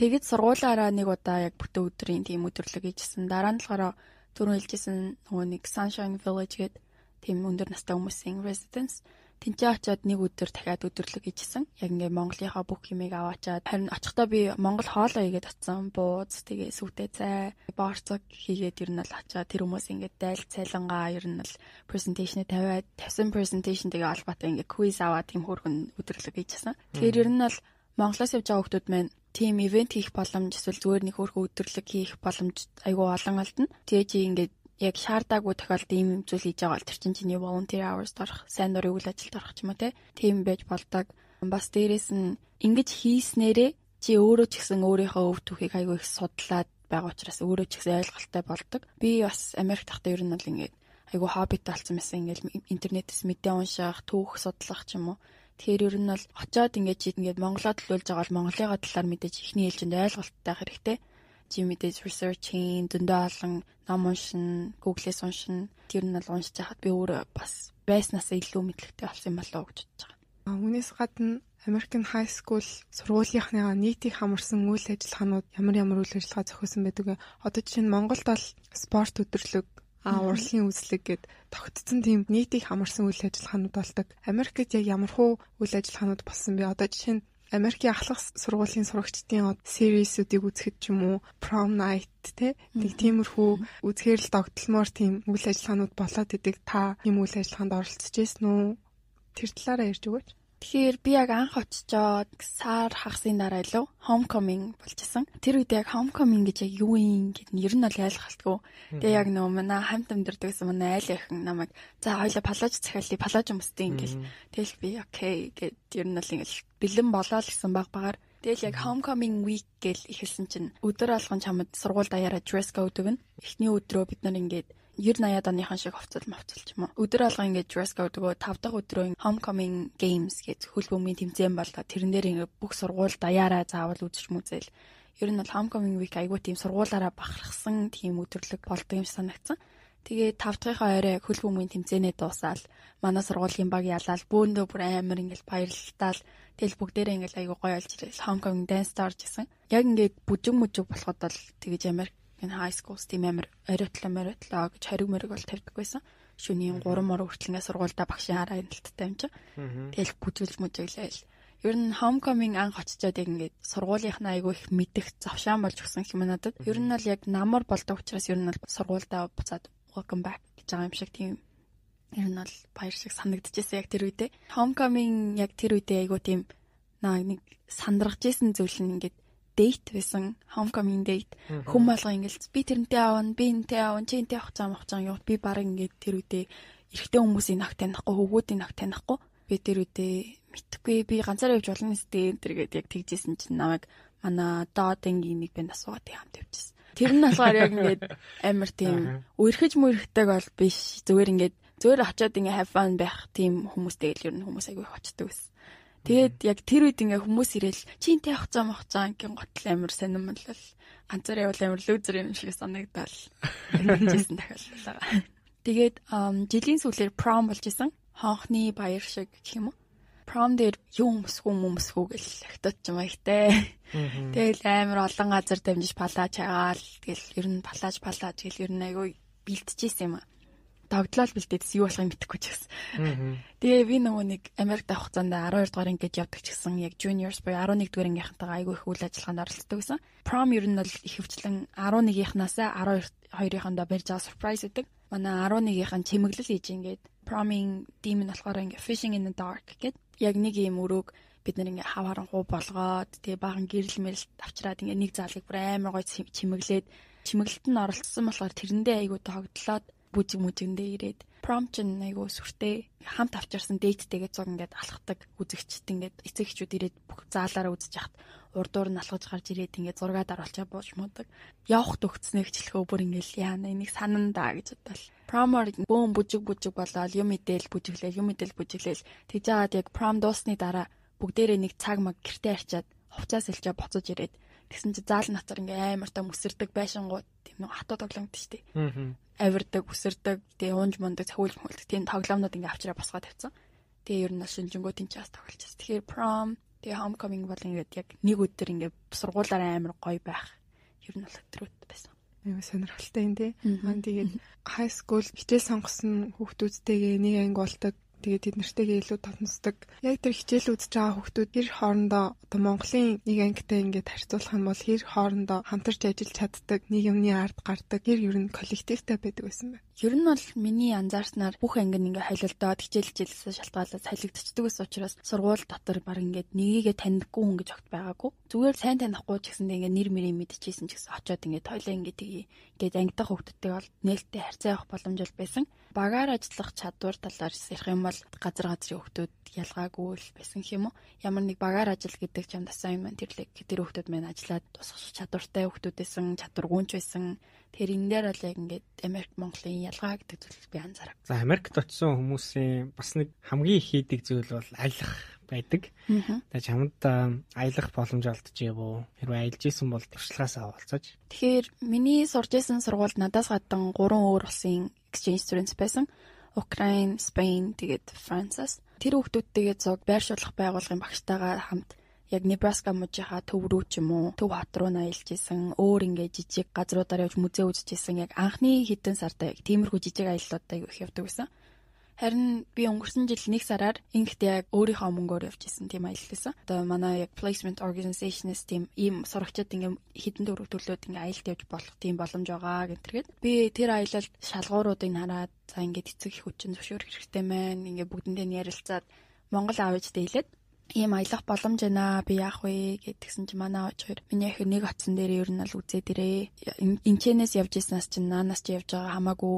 Speaker 3: Тэгэд сургуулаараа нэг удаа яг бүтэн өдрийн тийм өдөрлөг хийжсэн. Дараа нь болохоор түрүүн хэлжсэн нөгөө нэг Sunshine Village гээд тийм өндөр настай хүмүүсийн residence Тинчээ очиод нэг өдөр дахиад өдөрлөг хийжсэн. Яг ингээ Монголынхаа бүх юмыг аваачаад харин очихдоо би Монгол хоолоо игээд очсон. Бууз тэгээ сүвтэй цай, борцог хийгээд ер нь л очиад тэр хүмүүс ингээ дайл цайлангаа ер нь л presentation тавиад тавьсан presentation тэгээ албатай ингээ quiz аваад тийм хөргөн өдөрлөг хийжсэн. Тэгэхээр ер нь л Монголоос явж байгаа хүмүүс маань team event хийх боломж эсвэл зүгээр нэг хөргөө өдөрлөг хийх боломж айгүй олон алдна. Тэгээ чи ингээд яг шаардаагүй тохиолдолд ийм юм зүйл хийж байгаа бол тэр чинь чиний volunteer hours дорох, сайн дурын үйл ажилд орох ч юм уу те. Тийм байж болдог. Бас дээрэс нь ингэж хийснээрээ чи өөрөө ч гэсэн өөрийнхөө өв түүхийг айгүй их судлаад байгаа учраас өөрөө ч гэсэн ойлголттой болдог. Би бас Америк тахта ер нь бол ингээд айгүй хоббит болсон байсан. Ингээд интернетээс мэдээ унших, түүх судлах ч юм уу. Тэгэхээр ер нь бол очоод ингээд чи ингээд монголоо төлөөлж байгаа бол Монголыгаа талаар мэдээж ихний ээлжинд ойлголттой хэрэгтэй чи мэдээж research хийн, зөндөө олон ном уншин, Google-с уншин. Тэр нь бол уншиж хахад би өөрөө бас байснасаа илүү мэдлэгтэй болсон юм болоо гэж бодож байгаа.
Speaker 4: Үүнээс гадна American High School сургуулийнхныгаа нийтийг хамарсан үйл ажиллагаанууд ямар ямар үйл ажиллагаа зохиосон байдаг вэ? Одоо жишээ нь Монголд бол спорт өдрлөг а урлагийн үзлэг гэд тогтцсон тийм нийтийг хамарсан үйл ажиллагаанууд болдог. Америкт яг ямар хуу үйл ажиллагаанууд болсон бэ? Одоо жишээ нь Америкийн ахлах сургуулийн сурагчдын сервисүүдийг үзэхэд ч юм уу prom night те нэг тиймэрхүү үзэхээр л догтлмоор тийм үйл ажиллагаанууд болоод идэг. Та юм үйл ажиллагаанд оролцож байсан уу? Тэр талаараа ярьж өгөөч
Speaker 3: Тэгэхээр би яг анх очичоод сар хагасын дараа илүү homecoming болчихсон. Тэр үед яг homecoming гэж яг юу юм гэд нь ер нь бол ойлгалтгүй. Тэгээ яг нөө манай хамт амьдардаг гэсэн манай айл охин намайг за хоёлаа палаж захиалъя, палаж өмсдөө ингээл. Тэгэл би окей гэд ер нь бол ингээл бэлэн болоо л гэсэн баг багаар Тэгэл яг homecoming week гэл ихэлсэн чинь өдөр алган чамд сургууль даяараа dress code өгнө. Эхний өдрөө бид нар ингээд 90 80 оныхон шиг хувцал мовцол ч юм уу. Өдөр алга ингээд dress code өгөө 5 дахь өдрөө homecoming games гэж хөл бөмбөгийн тэмцээн болоо тэрэн дээр ингээд бүх сургууль даяараа заавал үзэж мүзэл. Ер нь бол homecoming week айгуу тийм сургуулаараа бахархсан тийм өдөрлөг болдог юм санагдсан. Тэгээ 5 дахьынхаа орой хөл бөмбөгийн тэмцээнээ дуусаад манай сургуулийн баг ялаад бөөндөө бүр амар ингээд баярлалтаал тэгэл бүгдээрээ ингээд айгуу гоё олж ирэл homecoming dance орж исэн. Яг ингээд бүжиг мүжиг болоход бол тэгэж Америк энэ high school тийм амар оройтла мориотлоо гэж хориг мориг бол тавьдаг байсан. Шөнийн 3 мөр хүртэл ингээ сургуультай багшийн хараа энэлттэй юм чи. Тэгэл бүжгэлж мүжиглээл. Ер нь homecoming анх очичоод яг ингээд сургуулийнхнаа айгүй их мэдих завшаан болж өгсөн юм надад. Ер нь бол яг намар болдог учраас ер нь бол сургуультай буцаад welcome back гэж байгаа юм шиг тийм ер нь бол баяр шиг санагдчихсэн яг тэр үедээ. Homecoming яг тэр үедээ айгүй тийм нэг сандрагж исэн зүйл нь ингээд date байсан homecoming date. Хүм болго ингээл би тэрнтэй аавна би энтэй аавна чи энтэй авах цаам авах цаам юу би баг ингээд тэр үедээ эрэгтэй хүмүүсийн ног танихгүй хөвгүүдийн ног танихгүй. Би тэр үедээ мэдхгүй би ганцаараа явж болно сте тэр гээд яг тэгжсэн чинь намайг манай доодынгийн нэг банд асуугаад хамт явчихсан тэр нь болохоор яг ингээд амар тийм үерхэж мүрхтэйг бол биш. Зүгээр ингээд зүгээр очиод ингээ have fun байх тийм хүмүүстэй л ер нь хүмүүс айгүй очдөг байсан Тэгээд яг тэр үед ингээ хүмүүс ирэл чи энтэй явах цаа мах цаа ингээ готл амир сонирмол ганцаар явал амир лүүзер юм шиг санагдал. Жисэн дахиад. Тэгээд жилийн сүүлээр prom болж исэн. Хонхны баяр шиг гэх юм уу? Prom дээр юу өмсгүү өмсгүү гэл хатад ч юм ихтэй. Тэгэл амир олон газар дамжиж палаж хагаал. Тэгэл ер нь палаж палаж гэл ер нь айгүй бэлтжижсэн юм аа догдлол бэлдээдс юу болохыг мэдэхгүй ч гэсэн. Тэгээ би нөгөө нэг Америкт авах хугацаанд 12 дугаар ангид явдаг ч гэсэн яг juniors буюу 11 дугаар ангийнхантайгаа айгүй их үйл ажиллагаанд оролцдог гэсэн. Prom ер нь бол их хвчлэн 11-ийнхнаасаа 12-ийнхандаа барьж байгаа surprise гэдэг. Манай 11-ийн чимэглэл хийж ингээд prom-ing team нь болохоор ингээд fishing in the dark гэдэг. Яг нэг юм өрөөг бид нар ингээ хаваарангуу болгоод тэгээ баахан гэрэл мэрэл авчраад ингээ нэг заалыг бүр амар гой чимэглээд чимэглэлт нь оролцсон болохоор тэрэндээ айгуу тогтлоод бүжиг мүжиндээ ирээд нь айгу сүртэй хамт авчирсан дээдтэйгээ зуг ингээд алхдаг үзэгчд ингээд эцэг эхчүүд ирээд бүх заалаараа үзэж яхад урдуур нь алхаж гарч ирээд ингээд зургаа даруулчаа бууж муудаг. Явах төгцнөө хчлэхөө бүр ингээд яана энийг санандаа гэж бодвол промор бөөм бүжиг бүжиг болоод юм мэдээл бүжиглээл юм мэдээл бүжиглээл тэгж жагаад яг пром дуусны дараа бүгдээрээ нэг цаг маг гэртээ арчаад хувцас илчээ боцож ирээд тэгсэн чи заал натар ингээ амар та мөсөрдөг байшингууд тийм нэг хатуу тоглоомд штий. Авирдаг, үсэрдэг, тэгээ уунж мундаг, цахиулж мөхөлдөг тийм тоглоомнууд ингээ авчраа босгоод тавьсан. Тэгээ ер нь бол шинжэнгөө тэнцээс тоглолчихсон. Тэгэхээр prom, тэгээ homecoming бол ингээд яг нэг өдөр ингээ сургуулаараа амар гоё байх. Ер нь бол өдрүүд байсан.
Speaker 4: аюу сонирхолтой юм тий. Аа тэгээд high school хичээл сонгосон хүүхдүүдтэйгээ нэг анги болдог Тэгээд тэд нартэйгээ илүү томсдог. Яг тэр хичээл үзэж байгаа хүүхдүүд хэр хоорондоо одоо Монголын нэг ангитай ингээд харьцуулах юм бол хэр хоорондоо хамтарч ажиллаж чаддаг, нэг юмны ард гардаг, хэр ер нь коллективтэй байдаг байсан байна.
Speaker 3: Ер нь бол миний анзаарснаар бүх анги ингээ хайлалдаад хичээл хичээлээс шалтгаалаад салхигдчихдаг ус учраас сургууль дотор баг ингээд нэгийгээ таньдаггүй хүн гэж огт байгаагүй. Зүгээр сайн танихгүй ч гэсэндээ ингээ нэр мэрийг мэдчихсэн ч гэсэн очиод ингээ тойлоо ингээ тгий. Ингээд ангидах хүүхдүүдтэй бол нээлттэй харьцаа явах боломж бол байсан багаар ажиллах чадвар талаар ярих юм бол газар газрын хүмүүс ялгаагүй л байсан юм уу? Ямар нэг багаар ажил гэдэг ч юм дасан юм байна. Тэр л тэр хүмүүс маань ажиллаад тусах чадвартай хүмүүс байсан, чадваргүйч байсан. Тэр энэ дээр бол яг ингээд Америк Монголын ялгаа гэдэг зүйл би анзаарав.
Speaker 2: За Америкт очисон хүмүүсийн бас нэг хамгийн их хийдэг зүйл бол аялах байдаг. Тэгээ чамд аялах боломж олдчихъя уу? Хэрвээ аялж исэн бол туршлагаасаа олцож.
Speaker 3: Тэгэхээр миний сурж исэн сургуульд надаас гадна 3 өөр улсын exchange students байсан. Украин, Spain, тэгээд Францаас. Тэр хүүхдүүдтэйгээ зуг байршуулах байгууллагын багштайгаа хамт яг Небраска мужийнхаа төв рүү ч юм уу төв хот руу наялж исэн өөр ингээ жижиг газруудаар явж музей үзэж исэн яг анхны хэдэн сард яг тиймэрхүү жижиг аяллуудаа их явдаг байсан. Харин би өнгөрсөн жил нэг сараар инхт яг өөрийнхөө мөнгөөр явж исэн тийм аялал байсан. Одоо манай яг placement organization-с тийм ийм сурагчид ингээм хідэн төгрөг төлөөд ингээ аялалд явж болох тийм боломж байгаа гэнтергээд би тэр аялалд шалгууруудыг хараад за ингээд эцэг их хүчин зөвшөөрөх хэрэгтэй маань ингээ бүгдэндээ ярилцаад Монгол аавчтай хэлээд ийм аялах боломж байна би яах вэ гэдгсэн чи манай аач хоёр миний ах нэг оцсон дээр ер нь л үзээд ирээ энчэнээс явж ирснаас чи наанаас чи явж байгаа хамаагүй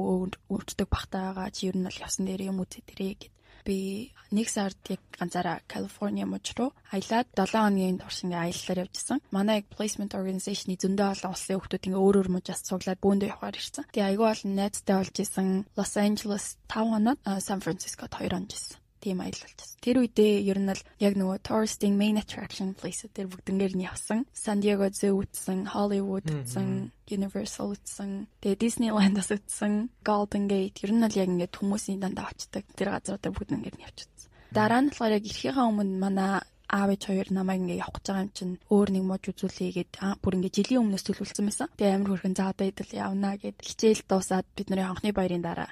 Speaker 3: өөртөө багтаагаа чи ер нь л явсан дээр юм үзээд ирээ гэд би нэг сард яг ганцаараа Калифорниа мужи руу аялаад 7 хоногийн турш ингээ аяллаар явжсэн. Манай placement organization-ы зөндөө олон улсын хүмүүс ингээ өөр өөр мужаас цуглаад бөөндөө явахаар ирсэн. Тэгээ айгүй олон найзтай болж исэн Los Angeles 5 хоноод San Francisco 2 хоног жисэн тийм аялал болчихсон. Тэр үедээ ер нь л яг нөгөө touristing main attraction place дээр бүгднгээр нь явсан. San Diego Zoo үзсэн, Hollywood үзсэн, Universal үзсэн, тэгээ Disneyland-аас үзсэн, Golden Gate ер нь л яг ингээд хүмүүсийн дандаа очдог. Тэр газруудаа бүгднгээр нь явчихсан. Дараа нь болохоор яг ирэхийнхаа өмнө манай аав ээж хоёр намайг ингээ явах гэж байгаа юм чинь өөр нэг мож үзүүлээгээд бүр ингээ жилийн өмнөөс төлөвлөсөн байсан. Тэгээ амар хөрхэн заа одоо идэл явна гэд хичээл дуусаад бид нарын анхны баярын дараа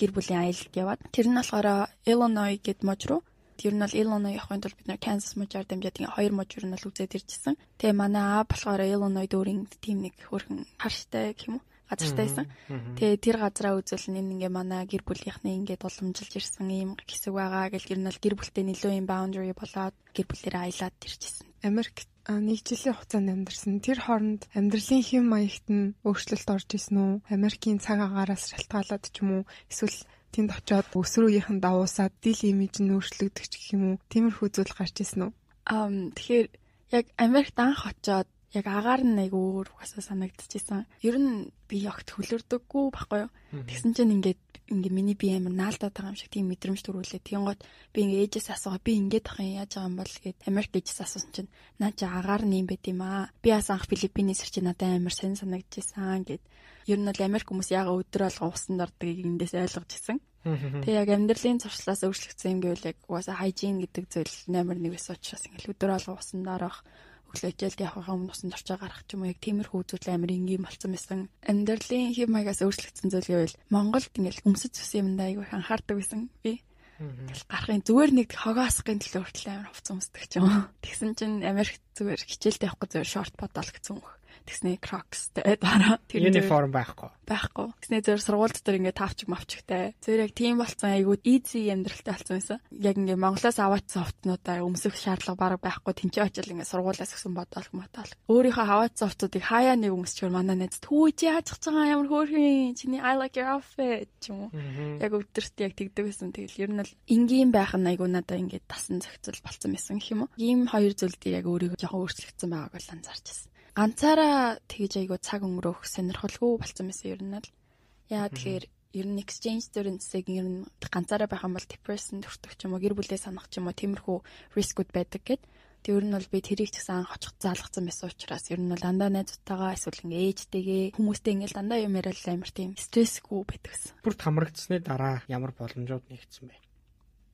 Speaker 3: гэр бүлийн аялалд яваад тэр нь болохоор Illinois гэд муж руу Тэр нь бол Illinois явахын тулд бид нэр Kansas мужаар дамжаад ингээ хоёр мужир нь л үзээд иржсэн. Тэгээ манай аа болохоор Illinois дүүрийн тим нэг хөрхэн харштай гэх юм уу? Газартай байсан. Тэгээ тэр газраа үзвэл энэ ингээ манай гэр бүлийнхний ингээд уламжилж ирсэн ийм хэсэг байгаа гэл гэр нь бол гэр бүлтэй нэлээд юм boundary болоод гэр бүлээрээ аялаад иржсэн.
Speaker 4: Америкт нэг жилийн хугацаанд амьдарсан. Тэр хооронд амьдралын хэм маягт нь өөрчлөлт орж исэн үү? Америкийн цаг агаараас шалтгаалаад ч юм уу? Эсвэл тэнд очиод өсрөөгийнхэн давуусаад дил имиж нь өөрчлөгдөх ч гэх юм уу? Тиймэрхүү зүйл гарч исэн үү?
Speaker 3: Аа тэгэхээр яг Америкт анх очиод яг агаар нь айгу өөр угаасаа санагдчихсан. Ер нь би огт хөлөрдөггүй байхгүй юу? Тэгсэн чинь ингээд ингээ миний би амар наалдаад байгаа юм шиг тийм мэдрэмж төрүүлээ. Тэнгууд би ингээ ээжээс асуугаа би ингээд ах юм яаж байгаа юм бол гэд Америк ээжээс асуусан чинь наа чи агаар нь юм байт юм аа. Би бас анх Филиппинээс ирч надад амар сонь санагдчихсан гэд. Ер нь бол Америк хүмүүс яага өдөр алга усанд ордгийг эндээс ойлгож ирсэн. Тэгээ яг амьдралын зуршлаас өөрчлөгдсөн юм гэвэл яг угаасаа хайжин гэдэг зүйл номер 1 байсан учраас ингээл өдөр алга усанд орох өглөө хичээлд явахаа өмнө усан зорчоо гарах ч юм уу яг тиймэрхүү үзүүл амар энгийн болсон байсан. Амьдралын хэв маягаас өөрчлөгдсөн зүйл гэвэл Монголд ингээл өмсөж зүсэн юмдаа айгүй анхаардаг байсан би. Тэгэл гарахын зүгээр нэг хогоосхын төлөө хүртэл амар хувц өмсдөг ч юм. Тэгсэн чинь Америк зүгээр хичээлд явахгүй зүгээр шорт бодол гэсэн үг тэгснэ Crocs-тэй дараа
Speaker 2: тэр uniform байхгүй.
Speaker 3: Байхгүй. Тэгснэ зөв сургуульд дээр ингээд тавчиг мавчигтай. Зөв яг тийм болцсон айгуу easy амьдралтай болсон байсан. Яг ингээд Монголоос аваадсан хувцнуудаа өмсөх шаардлага бараг байхгүй. Тинчээ очил ингээд сургуулиас өгсөн бодоол матаал. Өөрийнхөө аваадсан хувцуудыг хаяа нэг өмсчихөр манай найз түүж яаж чаж байгаа ямар хөөрхөн чиний I like your outfit ч юм уу. Яг өдөрт яг тэгдэг байсан. Тэгэл ер нь л энгийн байх нь айгуу надаа ингээд тасан зохицол болцсон байсан гэх юм уу. Ийм хоёр зүйлдээ яг өөрийгөө жоохон өөрчлөгдсөн байгааг бол анзаарч байна ганцаараа тэгж айгу цаг өнгөрөх сонирхолгүй болсон байсан ер нь л. Яа тэгэхээр ер нь exchange students-ийг ер нь ганцаараа байх юм бол depression төртөх ч юм уу гэр бүлээ санах ч юм уу тиймэрхүү рискүүд байдаг гэд. Тэг ер нь бол би тэрийг ч гэсэн хоцох заалгацсан байсан учраас ер нь бол дандаа найзтайгаа эсвэл ингээ ээжтэйгээ хүмүүстэй ингээл дандаа юм яриад амар тийм стрессгүй байдагсан.
Speaker 2: Бүрт хамрагдсны дараа ямар боломжууд нэгдсэн бэ?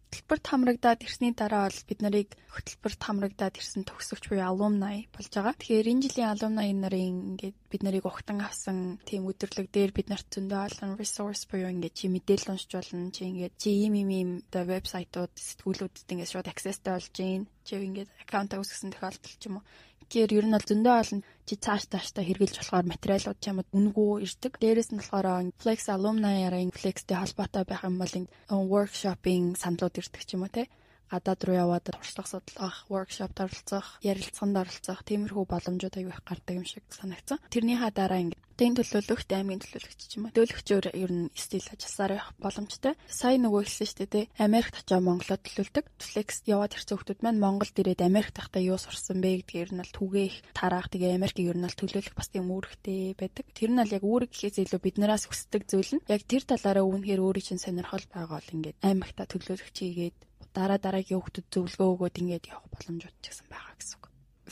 Speaker 3: Хөтөлбөрт хамрагдаад ирсний дараа бол бид нарыг хөтөлбөрт хамрагдаад ирсэн төгсөгч буюу alumni болж байгаа. Тэгэхээр энэ жилийн alumni нарын ингээд бид нарыг ухтан авсан тийм өдөрлөг дээр бид нарт зөндөө олон resource буюу ингээд чи мэдээлэл уншиж болно. Чи ингээд чи ийм ийм ийм вебсайтууд сэтгүүлүүдэд ингээд шууд accessтэй болж гин. Чи ингээд аккаунт үүсгэсэн тохиолдол ч юм уу Тэгэхээр ер нь бол зөндөө олон чи цааш тааштай хэрглэж болохоор материалууд чамд үнгүү ирдэг. Дээрээс нь болохоор Flex alumni-аараа Flex-тэй холбоотой байх юм бол workshop-ing саналууд ирдэг ч юм уу те гадаад руу яваад туршлага судлах, workshopт оролцох, ярилцлаганд оролцох тиймэрхүү боломжууд аягүй их гардаг юм шиг санагдсан. Тэрнийхаа дараа ингээд тэн төлөөлөгч, аймгийн төлөөлөгч ч юм уу. Төлөвчөөр ер нь стил ажилласаар явах боломжтой. Сая нөгөө хэлсэн шүү дээ, Америкт очоо Монголоо төлөөлдөг. Flex яваад ирсэн хүмүүс маань Монголд ирээд Америкт тахта юу сурсан бэ гэдгээр нь бол түгээ их тараах. Тэгээ Америкийг ер нь бол төлөөлөх бас тийм үүрэгтэй байдаг. Тэр нь бол яг үүрэг гэхээс илүү биднээс хүсдэг зүйл нь яг тэр талаараа үүнхээр өөрийн чинь сонирхол байгаа бол ингээд аймагта төлөөлөгч хийгээд дараа дараагийн хүүхдүүд зөвлөгөө өгөөд ингээд явах боломжууд ч гэсэн байгаа гэсэн үг.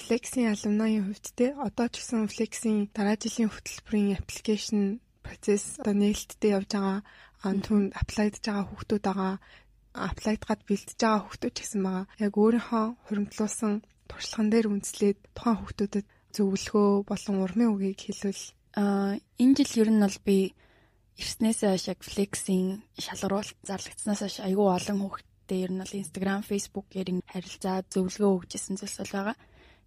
Speaker 4: Flexing алумныгийн хувьд те одоо ч гэсэн Flexing дараа жилийн хөтөлбөрийн аппликейшн процесс одоо нээлттэй явж байгаа антунд аплайдж байгаа хүүхдүүд байгаа аплайд гад бэлдэж байгаа хүүхдүүд ч гэсэн байгаа. Яг өөрийнхөө хуримтлуулсан туршлаган дээр үндэслээд тухайн хүүхдүүдэд зөвлөгөө болон урмын үгийг хэлвэл
Speaker 3: а энэ жил ер нь бол би ирснээсээ хойш яг флексийн шалгаруулалт зарлагдсанаас хойш айгүй олон хүүхд дээр нь бол Instagram, Facebook-ээр харилцаа зөвлөгөө өгчсэн зүйлс бол байгаа.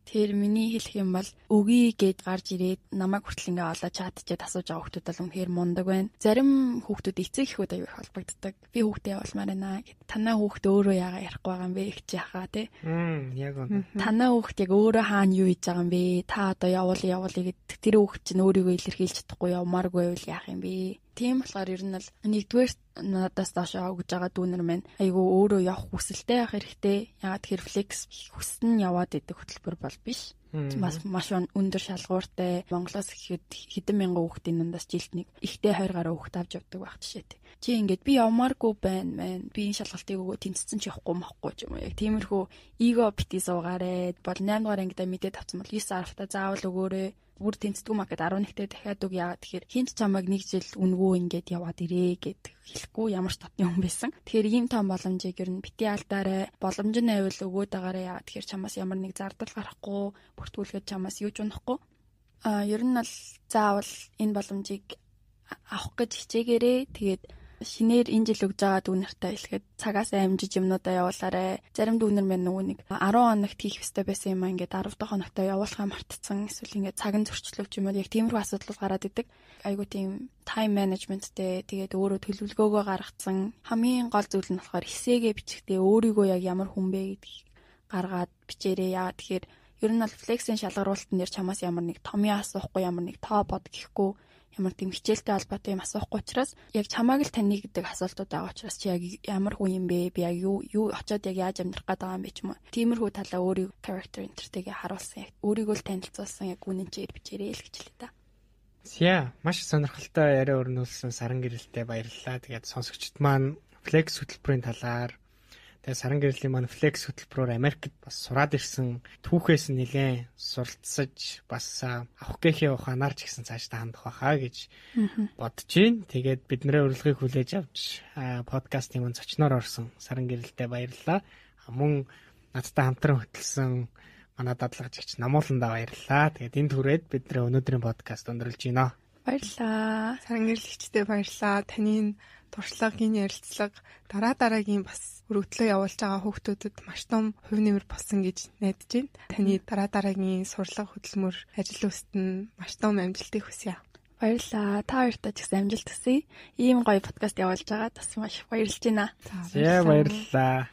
Speaker 3: Тэр миний хэлэх юм бол өгье гэд гарч ирээд намайг хүртэл ингээ олоо чатчээд асууж байгаа хүмүүс бол үнэхээр мундаг байна. Зарим хүүхдүүд эцэг эхүүд аягүй холбогддог. Би хүүхдээ явуулмаар байна гэд. Танаа хүүхд өөрөө яага ярихгүй байгаа юм бэ их яхаа тий.
Speaker 2: Мм яг үнэ.
Speaker 3: Танаа хүүхд яг өөрөө хаана юу хийж байгаа юм бэ? Та одоо явуул явуул гэд тэр хүүхд чинь өөрийгөө илэрхийлж чадахгүй явмааргүй байвал яах юм бэ? Тийм болохоор ер нь бол нэгдүгээр надаас доошоо өгж байгаа дүүнер маань айгүй өөрөө явах хүсэлтэй байх хэрэгтэй. Ягаад тэгэхээр флекс хүснэ яваад идэх хөтөлбөр бол биш. Бас маш өндөр шалгууртай. Монголоос ихэд хэдэн мянган хүүхдийн дундаас жилд нэг ихтэй 20 гаруй хүүхд авч явдаг байх жишээтэй. Чи ингээд би явмааргүй байна мэн. Би энэ шалгалтыг өгөө тэнцсэн ч явахгүй махгүй ч юм уу. Яг тиймэрхүү эго бити суугаарэ. Бол 8 дугаар ангидаа мэдээд авсан бол 9 10 та заавал өгөөрэй бүр тэнцдэггүй маркет 11-т дахиад үг яагаад тэгэхээр хинт чамайг нэг жил үнгүү ингээд яваад ирээ гэд хэлэхгүй ямар ч татны хүн байсан. Тэгэхээр ийм том боломжийг ер нь бити алдаарай. Боломж нь байвал өгөөд байгаарай яагаад тэгэхээр чамаас ямар нэг зардал гарахгүй, бүртгүүлгээд чамаас юу ч унахгүй. А ер нь бол заавал энэ боломжийг авах гэж хичээгээрээ тэгээд шинээр энэ жил өгж байгаа дүүнэртэй хэлэхэд цагаас амжиж юмнуудаа явуулаарэ. Зарим дүүнер мэн нөгөө нэг 10 хоногт хийх ёстой байсан юм аа ингээд 10 дахь хоногт явуулахаа мартцсан. Эсвэл ингээд цаг нь зөрчлөв ч юм уу яг тиймэрхүү асуудал гараад идэг. Айгуу тийм time managementтэй тэгээд өөрөө төлөвлөгөөгөө гаргацсан. Хамгийн гол зүйл нь болохоор эсээгээ бичихдээ өөрийгөө яг ямар хүн бэ гэдгийг гаргаад бичээрэй. Яа тэгэхээр ер нь бол флексийн шалгаруулалтын дээр чамаас ямар нэг томьёо асуухгүй ямар нэг тоо бод гэхгүй ямар тийм хичээлтэй холбоотой юм асуухгүй учраас яг чамааг л таны гэдэг асуултууд байгаа учраас чи яг ямар хүн юм бэ? Би яг юу юу очиод яг яаж амьдрах байгаа юм бэ ч юм уу. Тиймэрхүү талаа өөрийн character enterтэйгээ харуулсан яг өөрийгөө л танилцуулсан яг үнэн чигээр бичээрэй л гэж хэлээ та.
Speaker 2: Яа, маш сонирхолтой яриа өрнүүлсэн саран гэрэлтэй баярлалаа. Тэгээд сонсогчд маань Flex хөтөлбөрийн талаар Тэгээ саран гэрлийн маань Flex хөтөлбөрөөр Америкт бас сураад ирсэн түүхээс нь нэлээд суралцсаж бас авах гэхээ ухаанаар ч гэсэн цаашдаа хандах байхаа гэж бодож байна. Тэгээд бидний урилгыг хүлээж авч подкастын мань зочноор орсон саран гэрэлтэй баярлалаа. Мөн надтай хамтран хөтлсөн манай дадлагчигч Намууландаа баярлалаа. Тэгээд энд хүрээд бидний өнөөдрийн подкаст өндөрлж байна.
Speaker 3: Баярлалаа.
Speaker 4: Саран гэрэлтчтэй баярлалаа. Таны туршлагын ярилцлага дараа дараагийн бас өргөдлөө явуулж байгаа хүүхдүүдэд маш том хувь нэмэр болсон гэж найдаж байна. Таны дараа дараагийн сурлага хөдөлмөр ажил үст нь маш том амжилтыг хүсье.
Speaker 3: Баярлалаа. Та хоёртай ч гэсэн амжилт хүсье. Ийм гоё подкаст явуулж байгаа бас маш баярлж байна.
Speaker 2: За баярлалаа.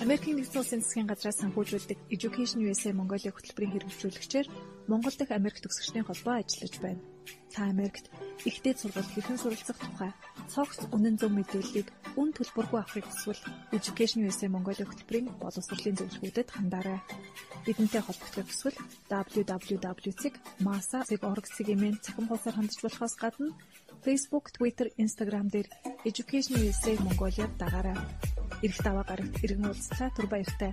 Speaker 1: Америкийн нэгдсэн улсын засгийн газраас санхүүжүүлдэг Education USA Mongolia хөтөлбөрийн хэрэгжүүлэгчээр Монгол дахь Америк төгсөгчдийн холбоо ажиллаж байна. Та Америкт ихтэй сургалт хэрхэн суралцах тухай цогц үнэн зөв мэдээллийг үн төлбөргүй авахыг хүсвэл Education USA Mongolia хөтөлбөрийн боловсролын зөвлөгөөдөд хандаарай. Бидэнтэй холбогдох хүсвэл www.masa.org-ийн цахим хуудасаар хандж болохоос гадна Facebook, Twitter, Instagram дээр Education USA Mongolia дагаарай. Ирэх даваа гарагт иргэн уулзлаа түр баяртай.